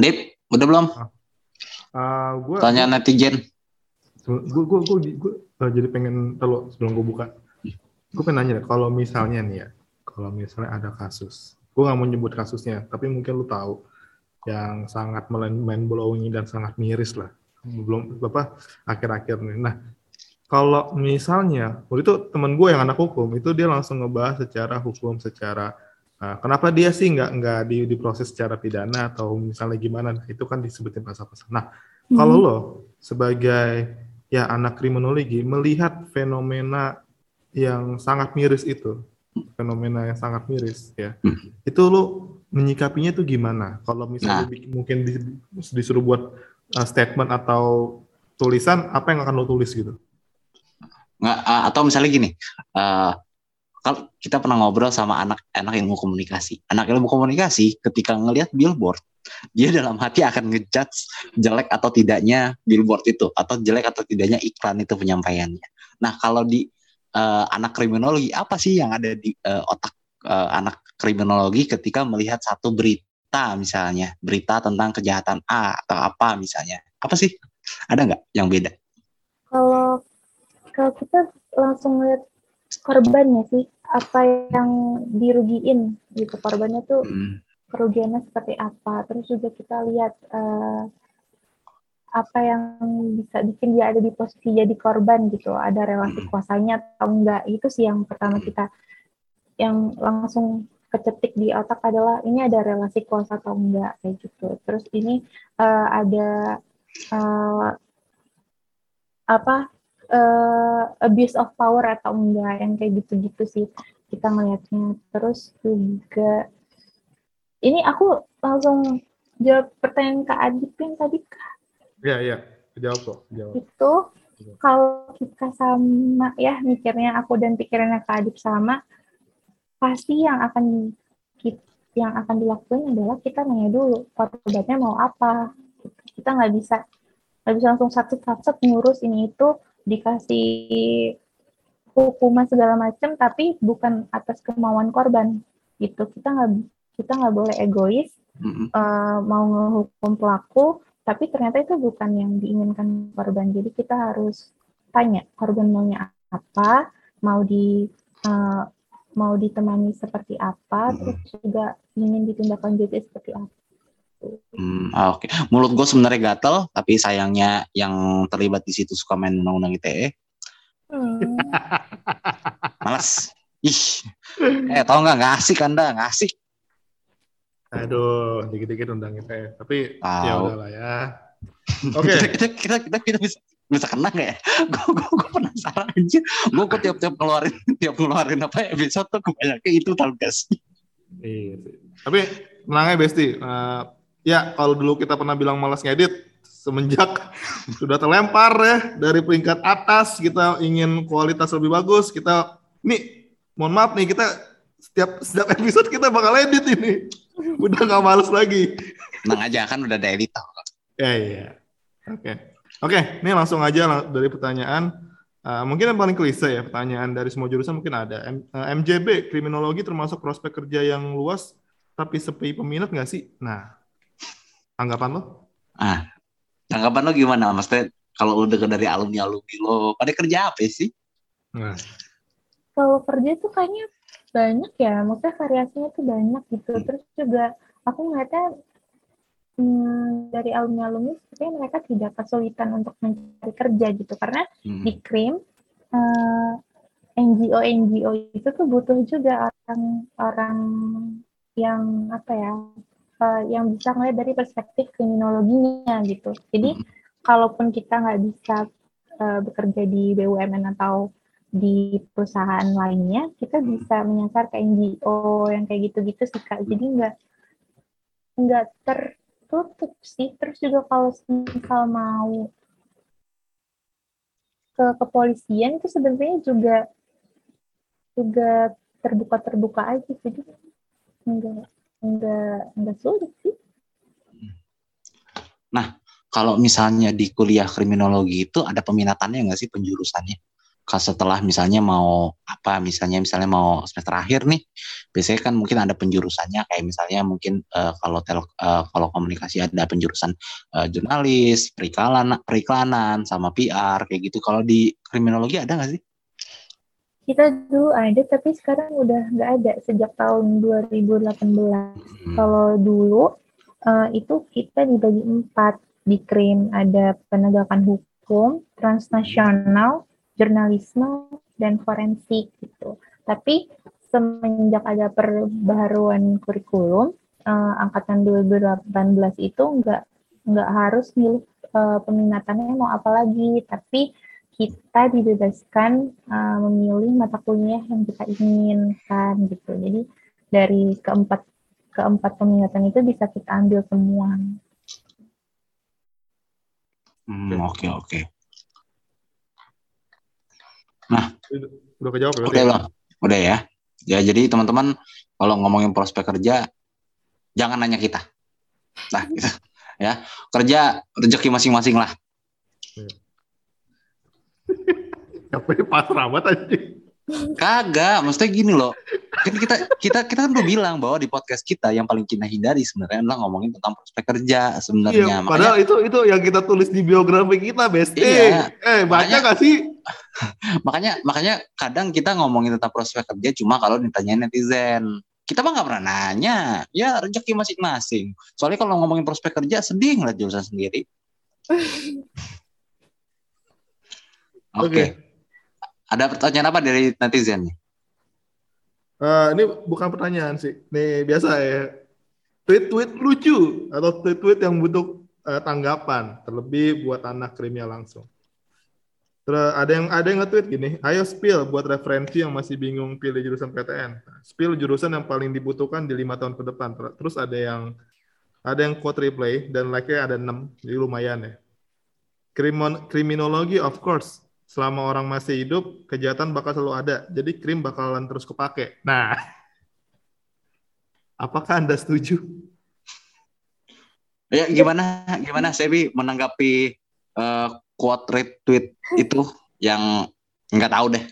Dip, udah belum? Uh, gua, Tanya gua, netizen. Gue gue gue gue jadi pengen terlalu sebelum gue buka. Gue pengen nanya kalau misalnya nih ya, kalau misalnya ada kasus, gue gak mau nyebut kasusnya, tapi mungkin lu tahu yang sangat main blowing dan sangat miris lah. Belum apa akhir-akhir nih. Nah, kalau misalnya, waktu itu temen gue yang anak hukum itu dia langsung ngebahas secara hukum, secara Nah, kenapa dia sih nggak nggak di, diproses secara pidana atau misalnya gimana? Nah, itu kan disebutin pasal-pasal. Nah, hmm. kalau lo sebagai ya anak kriminologi melihat fenomena yang sangat miris itu, fenomena yang sangat miris ya, hmm. itu lo menyikapinya tuh gimana? Kalau misalnya nah. mungkin disuruh buat uh, statement atau tulisan, apa yang akan lo tulis gitu? Nggak, uh, atau misalnya gini, uh, kalau kita pernah ngobrol sama anak anak ilmu komunikasi. Anak ilmu komunikasi ketika ngelihat billboard, dia dalam hati akan ngejudge jelek atau tidaknya billboard itu atau jelek atau tidaknya iklan itu penyampaiannya. Nah, kalau di uh, anak kriminologi apa sih yang ada di uh, otak uh, anak kriminologi ketika melihat satu berita misalnya, berita tentang kejahatan A atau apa misalnya. Apa sih? Ada nggak yang beda? Kalau kalau kita langsung lihat korbannya sih apa yang dirugiin gitu korbannya tuh hmm. kerugiannya seperti apa terus juga kita lihat uh, apa yang bisa bikin dia ada di posisi jadi korban gitu ada relasi hmm. kuasanya atau enggak itu sih yang pertama hmm. kita yang langsung kecetik di otak adalah ini ada relasi kuasa atau enggak kayak gitu terus ini uh, ada uh, apa uh, abuse of power atau enggak yang kayak gitu-gitu sih kita ngelihatnya terus juga ini aku langsung jawab pertanyaan Kak Adit yang tadi Kak. Iya, iya. Jawab kok. Jawab. Itu kalau kita sama ya mikirnya aku dan pikirannya Kak Adit sama, pasti yang akan yang akan dilakukan adalah kita nanya dulu korbannya mau apa. Kita nggak bisa nggak bisa langsung satu-satu ngurus ini itu dikasih hukuman segala macam tapi bukan atas kemauan korban gitu kita nggak kita nggak boleh egois mm-hmm. uh, mau ngehukum pelaku tapi ternyata itu bukan yang diinginkan korban jadi kita harus tanya korban maunya apa mau di uh, mau ditemani seperti apa mm-hmm. terus juga ingin ditindaklanjuti seperti apa Hmm, Oke, okay. mulut gue sebenarnya gatel, tapi sayangnya yang terlibat di situ suka main undang-undang ITE. Hmm. Malas. Ih, eh tau nggak nggak asik anda nggak asik. Aduh, dikit-dikit undang ITE, tapi ya udahlah ya. Oke. Okay. kita, kita, kita, kita, bisa bisa kena nggak ya? Gue gue gue penasaran aja. Gue kok tiap-tiap ngeluarin tiap ngeluarin apa episode tuh kebanyakan itu tau guys. Iya. Tapi menangnya Besti. Uh, Ya, kalau dulu kita pernah bilang malas ngedit, semenjak sudah terlempar ya dari peringkat atas, kita ingin kualitas lebih bagus, kita nih, mohon maaf nih, kita setiap setiap episode kita bakal edit ini. Udah nggak males lagi. Tenang aja kan udah ada editor. Ya, iya. Oke. Oke, ini langsung aja dari pertanyaan. Uh, mungkin yang paling klise ya pertanyaan dari semua jurusan mungkin ada. M, uh, eh, MJB kriminologi termasuk prospek kerja yang luas tapi sepi peminat nggak sih? Nah, Tanggapan lo? Ah, tanggapan lo gimana, Mas Ted? Kalau lo dengar dari alumni-alumni lo, pada kerja apa sih? Nah, Kalau kerja tuh kayaknya banyak ya, maksudnya variasinya tuh banyak gitu. Terus juga aku ngeliatnya hmm, dari alumni-alumni sepertinya mereka tidak kesulitan untuk mencari kerja gitu. Karena Hmm. di Krim eh, NGO-NGO itu tuh butuh juga orang-orang yang apa ya eh, yang bisa ngeliat dari perspektif kriminologinya gitu. Jadi Hmm. kalaupun kita nggak bisa eh, bekerja di BUMN atau di perusahaan lainnya, kita bisa menyasar ke NGO yang kayak gitu-gitu sih kak. Jadi nggak nggak tertutup sih. Terus juga kalau misal mau ke kepolisian itu sebenarnya juga juga terbuka-terbuka aja jadi enggak enggak enggak sulit sih Kalau misalnya di kuliah kriminologi itu ada peminatannya nggak sih penjurusannya? Kalau setelah misalnya mau apa, misalnya misalnya mau semester akhir nih, biasanya kan mungkin ada penjurusannya kayak misalnya mungkin eh, kalau tel, eh, kalau komunikasi ada penjurusan eh, jurnalis, periklanan, periklanan, sama PR kayak gitu. Kalau di kriminologi ada nggak sih? kita dulu ada tapi sekarang udah nggak ada sejak tahun 2018 Hmm. kalau dulu eh, itu kita dibagi empat di krim ada penegakan hukum transnasional jurnalisme dan forensik gitu tapi semenjak ada perbaharuan kurikulum eh, angkatan 2018 itu nggak nggak harus milih eh, peminatannya mau apa lagi tapi kita dibebaskan uh, memilih mata kuliah yang kita inginkan gitu. Jadi dari keempat keempat peminatan itu bisa kita ambil semua. Hmm, oke oke. Udah kejawab ya? Udah berarti? loh, udah ya. Ya jadi teman-teman kalau ngomongin prospek kerja jangan nanya kita. Nah, gitu. ya kerja rezeki masing-masing lah. Apa ini pasrah banget anjing. Kagak, maksudnya gini loh. Kan kita kita kita kan udah bilang bahwa di podcast kita yang paling kita hindari sebenarnya adalah ngomongin tentang prospek kerja Iya, sebenarnya. padahal makanya itu itu yang kita tulis di biografi kita, Besti. Iya. Eh, baca gak sih? makanya makanya kadang kita ngomongin tentang prospek kerja cuma kalau ditanyain netizen. Kita mah nggak pernah nanya. Ya rezeki masing-masing. Soalnya kalau ngomongin prospek kerja sedih ngeliat jurusan sendiri. Oke. Oke. Ada pertanyaan apa dari netizen nih? Eh, ini bukan pertanyaan sih. Nih biasa ya. Tweet-tweet lucu atau tweet-tweet yang butuh eh, tanggapan, terlebih buat anak krimia langsung. Terus ada yang ada yang nge-tweet gini, ayo spill buat referensi yang masih bingung pilih jurusan PTN. Spill jurusan yang paling dibutuhkan di lima tahun ke depan. Terus ada yang ada yang quote replay dan like-nya ada 6, jadi lumayan ya. Krimon, kriminologi of course, selama orang masih hidup, kejahatan bakal selalu ada. Jadi krim bakalan terus kepake. Nah, apakah Anda setuju? Ya gimana gimana Sebi menanggapi eh, quote retweet itu yang nggak tahu deh.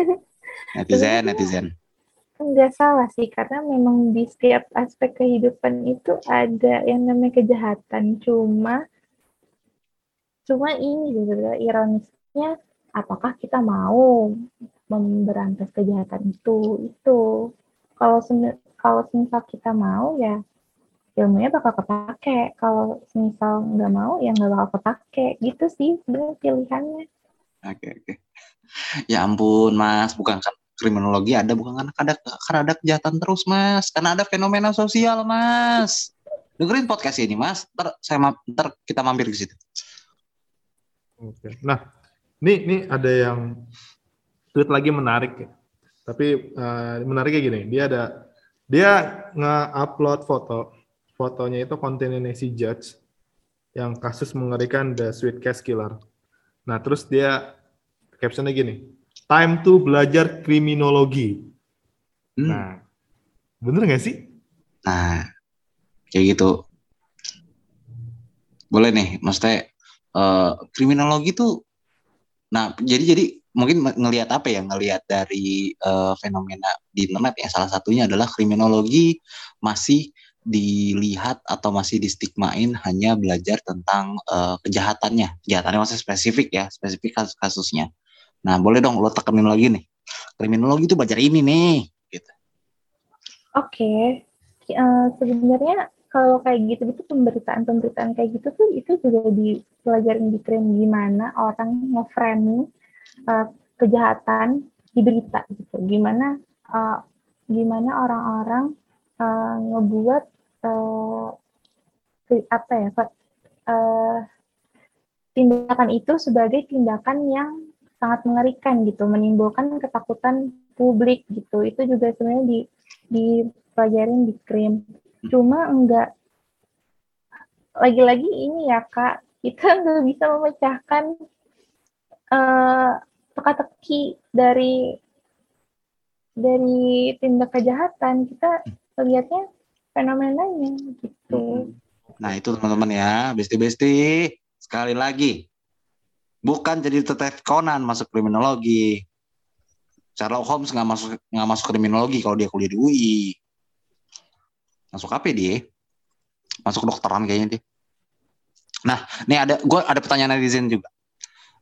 Netizen, netizen. Enggak salah sih karena memang di setiap aspek kehidupan itu ada yang namanya kejahatan. Cuma cuma ini juga ironisnya apakah kita mau memberantas kejahatan itu itu kalau kalau misal kita mau ya ilmunya bakal kepake kalau misal nggak mau ya nggak bakal kepake gitu sih sebenarnya pilihannya Oke oke. Ya ampun Mas, bukan kan kriminologi ada bukan kan ada karena ada kejahatan terus Mas, karena ada fenomena sosial Mas. Dengerin podcast ini Mas, ntar saya ma- ntar kita mampir ke situ. Oke. Nah, ini ini ada yang tweet lagi menarik ya. Tapi eh, menariknya gini, dia ada dia nge-upload foto. Fotonya itu kontennya si Judge yang kasus mengerikan The Sweet Case Killer. Nah, terus dia captionnya gini, time to belajar kriminologi. Hmm. Nah, bener nggak sih? Nah, kayak gitu. Boleh nih, maksudnya eh, kriminologi tuh, nah jadi jadi mungkin ngelihat apa ya, ngelihat dari eh, fenomena di internet ya salah satunya adalah kriminologi masih dilihat atau masih distigmain hanya belajar tentang uh, kejahatannya. Kejahatannya masih spesifik ya, spesifik kasus kasusnya. Nah, boleh dong lo tekenin lagi nih. Kriminologi itu belajar ini nih. Gitu. Oke, okay. uh, sebenarnya kalau kayak gitu itu pemberitaan-pemberitaan kayak gitu tuh itu juga dipelajarin di krim gimana orang nge-framing uh, kejahatan di berita gitu. Gimana uh, gimana orang-orang uh, ngebuat uh, apa ya uh, tindakan itu sebagai tindakan yang sangat mengerikan gitu, menimbulkan ketakutan publik gitu. Itu juga sebenarnya di dipelajarin di krim. Cuma enggak lagi-lagi ini ya kak, kita nggak bisa memecahkan uh, teka-teki dari dari tindak kejahatan kita lihatnya fenomenanya gitu. Nah itu teman-teman ya, besti-besti sekali lagi bukan jadi teteh Conan masuk kriminologi. Sherlock Holmes nggak masuk nggak masuk kriminologi kalau dia kuliah di UI. Masuk apa dia? Masuk kedokteran kayaknya dia. Nah, ini ada gue ada pertanyaan netizen juga.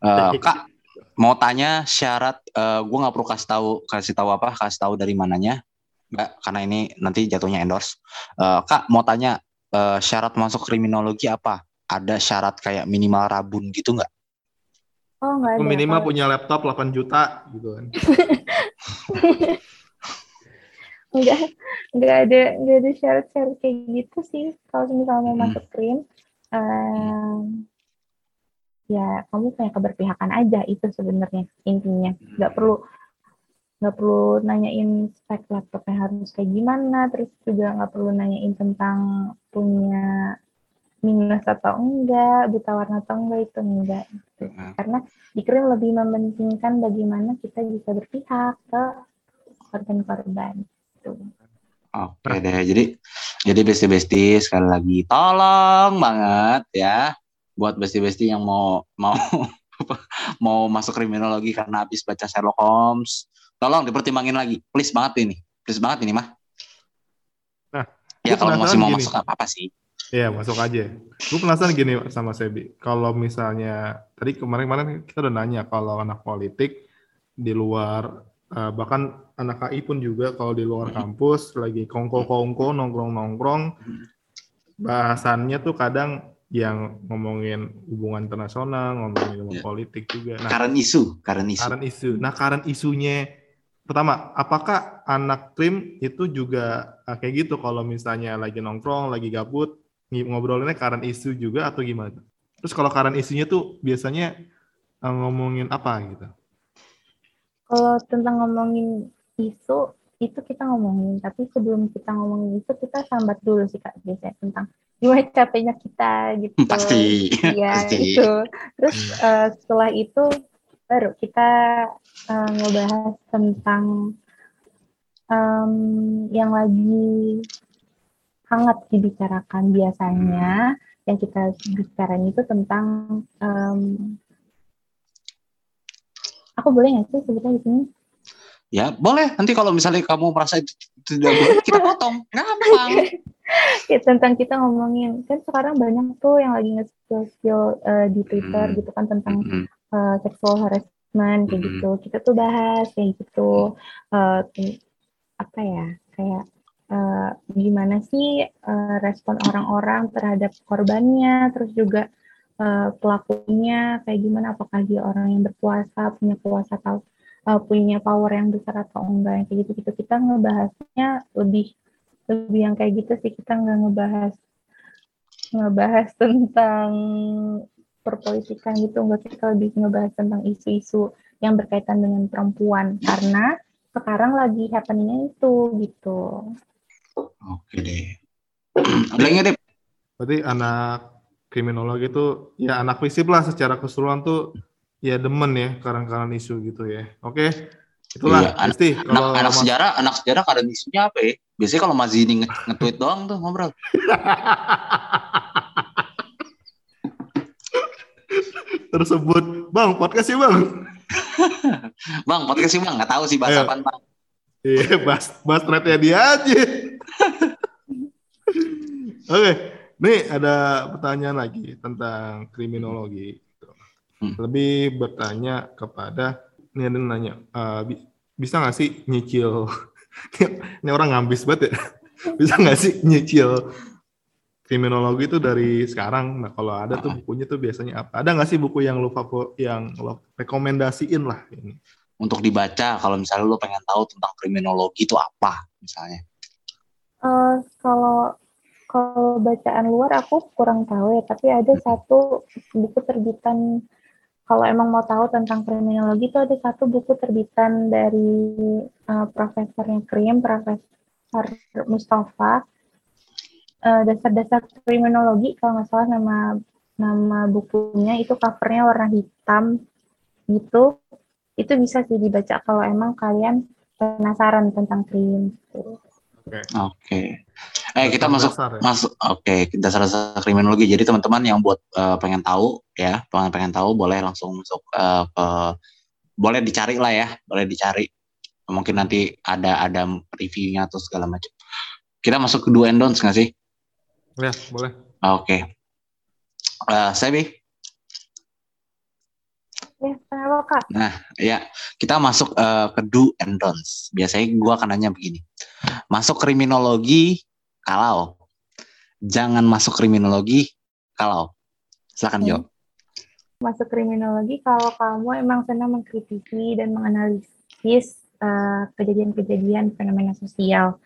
Uh, Kak, mau tanya syarat uh, eh, gue nggak perlu kasih tahu kasih tahu apa kasih tahu dari mananya nggak karena ini nanti jatuhnya endorse uh, kak mau tanya uh, syarat masuk kriminologi apa ada syarat kayak minimal rabun gitu nggak oh nggak ada minimal apa. punya laptop 8 juta gitu kan nggak nggak ada nggak ada syarat-syarat kayak gitu sih. Kalau misalnya mau hmm. masuk krim um, ya kamu punya keberpihakan aja itu sebenarnya intinya. Nggak perlu nggak perlu nanyain spek laptopnya harus kayak gimana terus juga nggak perlu nanyain tentang punya minus atau enggak buta warna atau enggak itu enggak. Karena di krim lebih mementingkan bagaimana kita bisa berpihak ke korban-korban gitu. Oke deh, jadi jadi besti-besti sekali lagi tolong banget ya buat besti-besti yang mau mau mau masuk kriminologi karena habis baca Sherlock Holmes, tolong dipertimbangin lagi. Please banget ini. Please banget ini mah. Nah, ya kalau masih mau gini. masuk apa-apa sih. Iya, masuk aja. Gue penasaran gini sama Sebi. Kalau misalnya tadi kemarin-kemarin kita udah nanya kalau anak politik di luar uh, bahkan anak KI pun juga kalau di luar kampus lagi kongko-kongko nongkrong-nongkrong bahasannya tuh kadang yang ngomongin hubungan internasional, ngomongin yeah. politik juga. Nah, current isu, current isu. Current isu. Nah, current isunya pertama, apakah anak krim itu juga uh, kayak gitu kalau misalnya lagi nongkrong, lagi gabut, ngobrolinnya current isu juga atau gimana? Terus kalau current isunya tuh biasanya uh, ngomongin apa gitu? Kalau tentang ngomongin isu, itu kita ngomongin. Tapi sebelum kita ngomongin itu kita sambat dulu sih kak biasanya tentang gimana capeknya kita gitu. Pasti. Ya gitu. Terus uh, setelah itu baru kita uh, ngebahas tentang um, yang lagi hangat dibicarakan biasanya yang kita bicarain itu tentang um, aku boleh nggak sih sebutnya di sini Ya boleh. Nanti kalau misalnya kamu merasa itu tidak boleh, kita potong. Gampang. ya, tentang kita ngomongin kan sekarang banyak tuh yang lagi nge-skill uh, di Twitter hmm. gitu kan tentang hmm. uh, sexual harassment kayak hmm. gitu. Kita tuh bahas kayak gitu. Uh, apa ya? Kayak uh, gimana sih uh, respon orang-orang terhadap korbannya, terus juga uh, pelakunya kayak gimana? Apakah dia orang yang berpuasa, punya puasa atau uh, punya power yang besar atau enggak yang kayak gitu gitu kita ngebahasnya lebih lebih yang kayak gitu sih. Kita nggak ngebahas ngebahas tentang perpolitikan gitu. Enggak kita lebih ngebahas tentang isu-isu yang berkaitan dengan perempuan. Karena sekarang lagi happeningnya itu gitu. Oke deh. Ada deh berarti anak kriminologi itu ya anak fisip lah secara keseluruhan tuh ya demen ya karang-karang isu gitu ya. Oke. Itulah iya, pasti kalau anak, anak sejarah, anak sejarah karang isunya apa ya? Biasanya kalau Mazini nge-tweet doang tuh ngobrol. Tersebut, Bang, podcast sih, Bang. bang, podcast sih, Bang. Nggak tahu sih bahasa apa, Bang. Iya, bahas, bahas thread dia aja. Oke, nih ada pertanyaan lagi tentang kriminologi. Hmm. Lebih bertanya kepada, ini ada yang nanya, eh, bi- bisa nggak sih nyicil, ini orang ngambis banget ya, bisa nggak sih nyicil kriminologi itu dari sekarang? Nah kalau ada tuh bukunya tuh biasanya apa? Ada nggak sih buku yang lu favor, yang lo rekomendasiin lah ini? Untuk dibaca kalau misalnya lu pengen tahu tentang kriminologi itu apa misalnya. Eh, kalau kalau bacaan luar aku kurang tahu ya, tapi ada satu buku terbitan kalau emang mau tahu tentang kriminologi itu ada satu buku terbitan dari eh, profesornya Krim, Profesor Mustafa. Eh, dasar-dasar kriminologi kalau nggak salah nama nama bukunya itu covernya warna hitam gitu. Itu bisa sih dibaca kalau emang kalian penasaran tentang krim. gitu. Oke. Eh kita masuk Dasar ya? masuk oke kita dasar kriminologi. Jadi teman-teman yang buat eh, pengen tahu ya, pengen pengen tahu boleh langsung masuk eh, ke boleh dicari lah ya, boleh dicari. Mungkin nanti ada ada reviewnya atau segala macam. Kita masuk ke do and don'ts nggak sih? Ya boleh. Oke. Eh Sebi, Ya, kenapa kak? ya kita masuk eh, ke do and don'ts. Biasanya gua akan nanya begini. Masuk kriminologi kalau jangan masuk kriminologi kalau silakan Hmm. jawab. masuk kriminologi kalau kamu emang senang mengkritisi dan menganalisis eh, kejadian-kejadian fenomena sosial.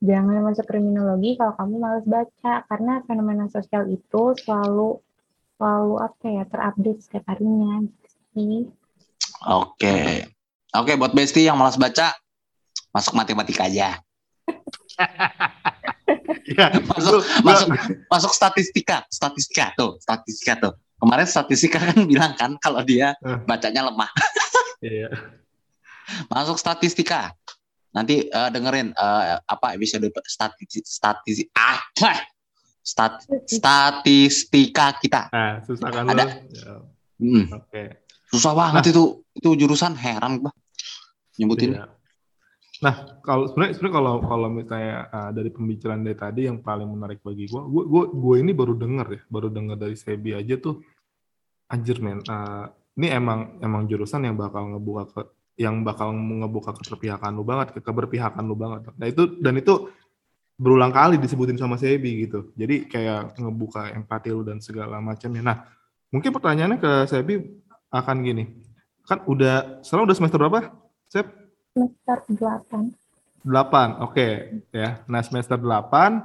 Jangan masuk kriminologi kalau kamu malas baca karena fenomena sosial itu selalu selalu apa ya terupdate setiap harinya sih. Oke. Oke, buat Besti yang malas baca, masuk matematika aja. Ya, Masuk, masuk, masuk statistika, statistika tuh, statistika tuh. Kemarin statistika kan bilang kan kalau dia Eh. bacanya lemah. Iya. Masuk statistika. Nanti eh, dengerin eh, apa episode statistik statistik ah stat, statistika kita. Nah, susah kan Ada. lu? Ya, Hmm, Oke. Susah banget itu itu jurusan heran gua nyebutin. Iya. Nah, kalau sebenarnya sebenarnya kalau kalau misalnya uh, dari pembicaraan dari tadi yang paling menarik bagi gua, gua gua, gua ini baru denger ya, baru denger dari Sebi aja tuh anjir men. uh, ini emang emang jurusan yang bakal ngebuka ke yang bakal ngebuka keberpihakan lu banget, ke keberpihakan lu banget. Nah, itu dan itu berulang kali disebutin sama Sebi gitu. Jadi kayak ngebuka empati lu dan segala macamnya. Nah, mungkin pertanyaannya ke Sebi akan gini. Kan udah sekarang udah semester berapa? Sep? Semester 8. 8, oke ya. Nah semester 8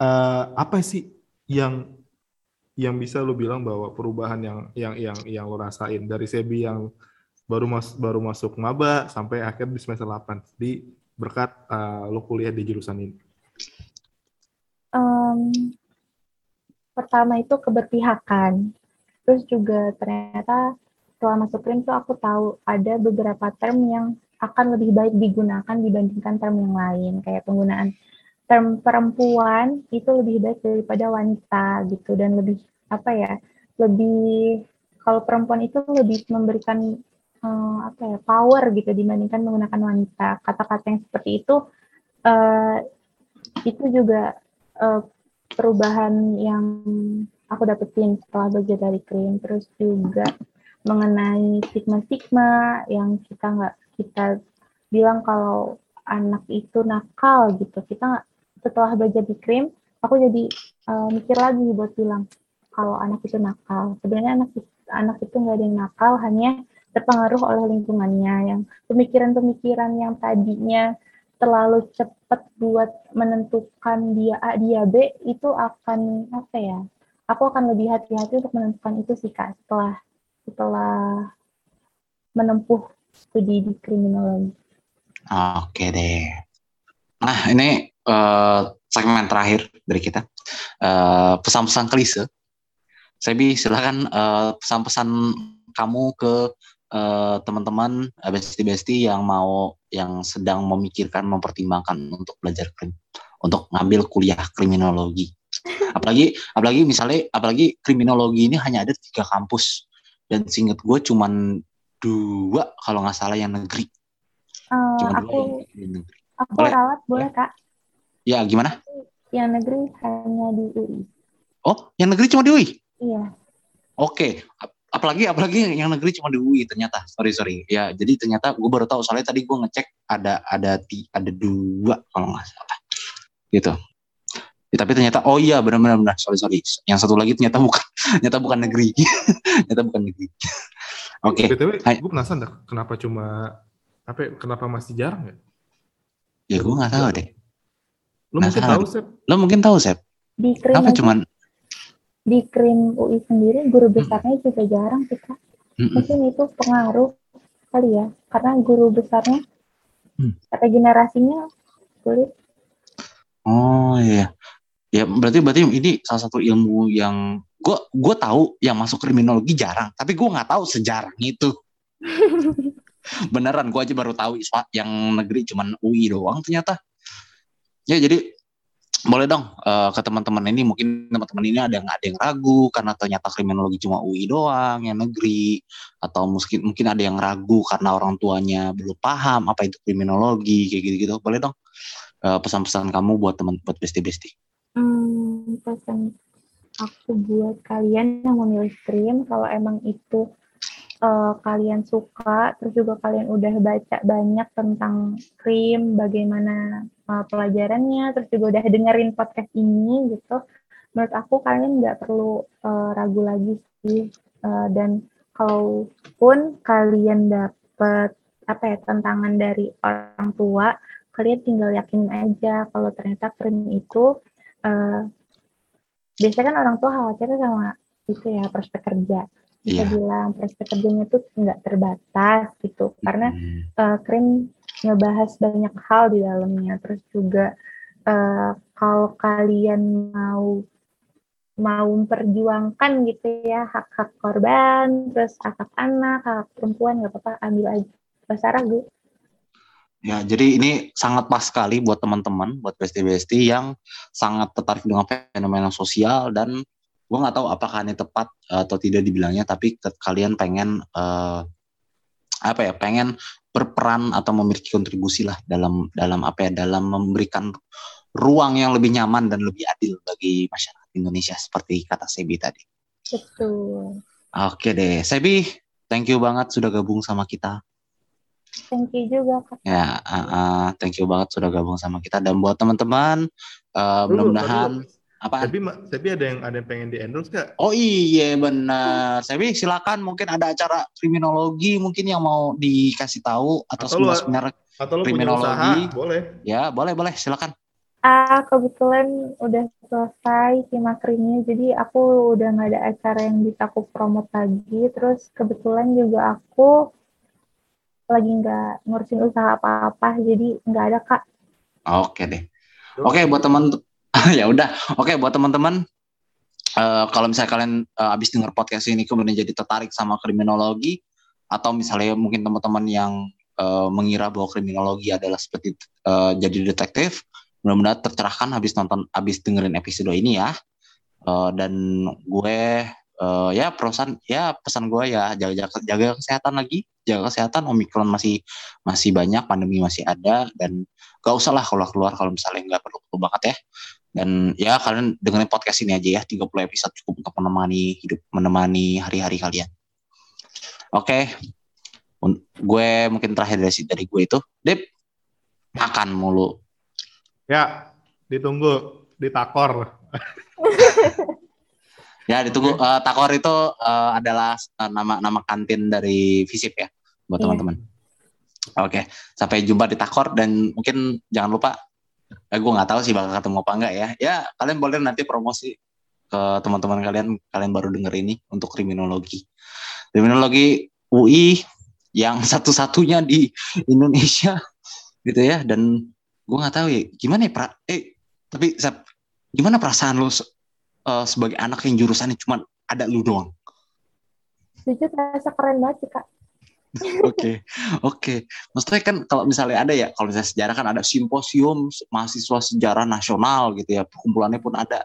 eh, apa sih yang yang bisa lu bilang bahwa perubahan yang yang yang yang lu rasain dari Sebi yang baru mas baru masuk maba sampai akhir di semester 8 di berkat eh, lu kuliah di jurusan ini. Em, pertama itu keberpihakan. Terus juga ternyata setelah masuk tuh aku tahu ada beberapa term yang akan lebih baik digunakan dibandingkan term yang lain. Kayak penggunaan term perempuan itu lebih baik daripada wanita gitu dan lebih apa ya lebih kalau perempuan itu lebih memberikan eh, apa ya power gitu dibandingkan menggunakan wanita. Kata-kata yang seperti itu eh, itu juga eh, perubahan yang aku dapetin setelah belajar dari krim. Terus juga mengenai stigma-stigma yang kita nggak kita bilang kalau anak itu nakal gitu. Kita nggak setelah belajar di krim aku jadi eh, mikir lagi buat bilang kalau anak itu nakal. Sebenarnya anak anak itu nggak ada yang nakal hanya terpengaruh oleh lingkungannya. Yang pemikiran-pemikiran yang tadinya terlalu cepat buat menentukan dia A dia B itu akan apa ya aku akan lebih hati-hati untuk menentukan itu sih kak setelah setelah menempuh studi di kriminologi Oke deh. Nah ini eh, segmen terakhir dari kita Eh, pesan-pesan klise. Sebi silakan eh, pesan-pesan kamu ke teman-teman eh, besti-besti yang mau yang sedang memikirkan mempertimbangkan untuk belajar krim untuk ngambil kuliah kriminologi. Apalagi apalagi misalnya apalagi kriminologi ini hanya ada tiga kampus dan singkat gue cuman dua kalau nggak salah yang negeri. Eh, Cuma aku yang negeri. aku Boleh. ralat boleh kak Ya gimana? yang negeri hanya di UI. Oh, yang negeri cuma di UI? Iya. Oke, Ap- apalagi apalagi yang negeri cuma di UI ternyata. Sorry sorry. Ya, jadi ternyata gue baru tahu soalnya tadi gue ngecek ada ada ti, ada dua kalau nggak salah. Gitu. Ya, tapi ternyata oh iya benar-benar benar. Sorry sorry. Yang satu lagi ternyata bukan ternyata bukan negeri. ternyata bukan negeri. Oke. btw Hai. gue penasaran dah kenapa cuma apa ya, kenapa masih jarang ya Ya gue nggak tahu deh. lu mungkin tahu sep Lo mungkin tahu Sep. Di krim Kenapa aja- cuman di krim UI sendiri guru besarnya juga jarang sih kak. Mm-mm. Mungkin itu pengaruh kali ya, karena guru besarnya Hmm. regenerasinya sulit. Oh iya. Ya berarti berarti ini salah satu ilmu yang gue gue tahu yang masuk kriminologi jarang, tapi gue nggak tahu sejarah itu. Beneran gue aja baru tahu yang negeri cuman UI doang ternyata. Ya jadi boleh dong eh, ke teman-teman ini mungkin teman-teman ini ada yang ada yang ragu karena ternyata kriminologi cuma UI doang yang negeri atau mungkin mungkin ada yang ragu karena orang tuanya belum paham apa itu kriminologi kayak gitu-gitu boleh dong eh, pesan-pesan kamu buat teman buat besti-besti Hmm, pesan aku buat kalian yang memilih krim, kalau emang itu eh, kalian suka, terus juga kalian udah baca banyak tentang krim, bagaimana eh, pelajarannya, terus juga udah dengerin podcast ini gitu, menurut aku kalian nggak perlu eh, ragu lagi sih. Eh, dan kalaupun kalian dapet apa ya tantangan dari orang tua, kalian tinggal yakinin aja kalau ternyata krim itu eh, biasanya kan orang tua khawatirnya sama itu ya prospek kerja. Kita Iya. bilang prospek kerjanya tuh nggak terbatas gitu, karena Hmm. eh, krim ngebahas banyak hal di dalamnya. Terus juga eh, kalau kalian mau mau memperjuangkan gitu ya hak-hak korban, terus hak-hak anak, hak perempuan nggak apa-apa ambil aja. Bahasa ragu. Ya, jadi ini sangat pas sekali buat teman-teman, buat besti-besti yang sangat tertarik dengan fenomena sosial dan gue nggak tahu apakah ini tepat eh, atau tidak dibilangnya, tapi kalian pengen eh, apa ya, pengen berperan atau memiliki kontribusi lah dalam dalam apa ya, dalam memberikan ruang yang lebih nyaman dan lebih adil bagi masyarakat Indonesia seperti kata Sebi tadi. Betul. Oke deh, Sebi, thank you banget sudah gabung sama kita. Thank you juga Kak. Ya, uh, uh, thank you banget sudah gabung sama kita dan buat teman-teman uh, mudah-mudahan apa? tapi tapi ada yang ada yang pengen di endorse gak Oh iya benar. Sebi silakan mungkin ada acara kriminologi mungkin yang mau dikasih tahu atau Atau seminar atau Kriminologi. usaha boleh ya boleh boleh silakan. Ah, kebetulan udah selesai simak krimnya, jadi aku udah nggak ada acara yang bisa aku promote lagi. Terus kebetulan juga aku lagi nggak ngurusin usaha apa-apa, jadi nggak ada kak. Oke deh. Oke buat teman ya udah. Oke buat teman-teman eh, kalau misalnya kalian eh, habis dengar podcast ini kemudian jadi tertarik sama kriminologi atau misalnya mungkin teman-teman yang eh, mengira bahwa kriminologi adalah seperti eh, jadi detektif, mudah-mudahan tercerahkan habis nonton habis dengerin episode ini ya. Eh, dan gue eh, ya perusahaan ya pesan gue ya jaga, jaga jaga kesehatan lagi, jaga kesehatan Omikron masih masih banyak, pandemi masih ada dan gak usah lah kalau keluar kalau misalnya nggak perlu perlu banget ya. Dan ya kalian dengerin podcast ini aja ya 30 episode cukup untuk menemani hidup menemani hari-hari kalian. Oke. Un- gue mungkin terakhir dari dari gue itu. Dep makan mulu. Ya ditunggu ditakor ya ditunggu. Eh, takor itu eh, adalah eh, nama nama kantin dari Visip ya buat Iya. teman-teman. Oke sampai jumpa di takor dan mungkin jangan lupa eh, gue nggak tahu sih bakal ketemu apa enggak ya. Ya kalian boleh nanti promosi ke teman-teman kalian kalian baru denger ini untuk kriminologi. Kriminologi UI yang satu-satunya di Indonesia gitu ya. Dan gue nggak tahu ya gimana ya pra eh tapi Sep, gimana perasaan lu eh, sebagai anak yang jurusannya cuma ada lu doang Jujur rasa keren banget sih kak. Oke, oke. Maksudnya kan kalau misalnya ada ya, kalau misalnya sejarah kan ada simposium mahasiswa sejarah nasional gitu ya, perkumpulannya pun ada.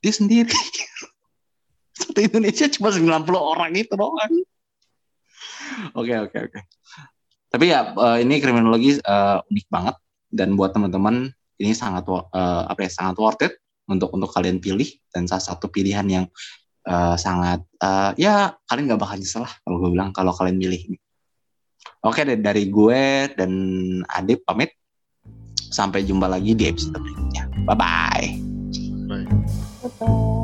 Dia sendiri. Satu Indonesia cuma 90 orang itu doang. Oke, oke, oke. Tapi ya eh, ini kriminologi eh, unik banget dan buat teman-teman ini sangat uh, apa ya sangat worth it untuk untuk kalian pilih dan salah satu pilihan yang uh, sangat uh, ya kalian nggak bakal nyesel lah kalau gue bilang kalau kalian milih ini. Oke deh dari gue dan Adip pamit. Sampai jumpa lagi di episode berikutnya. Bye bye. Bye. Bye-bye.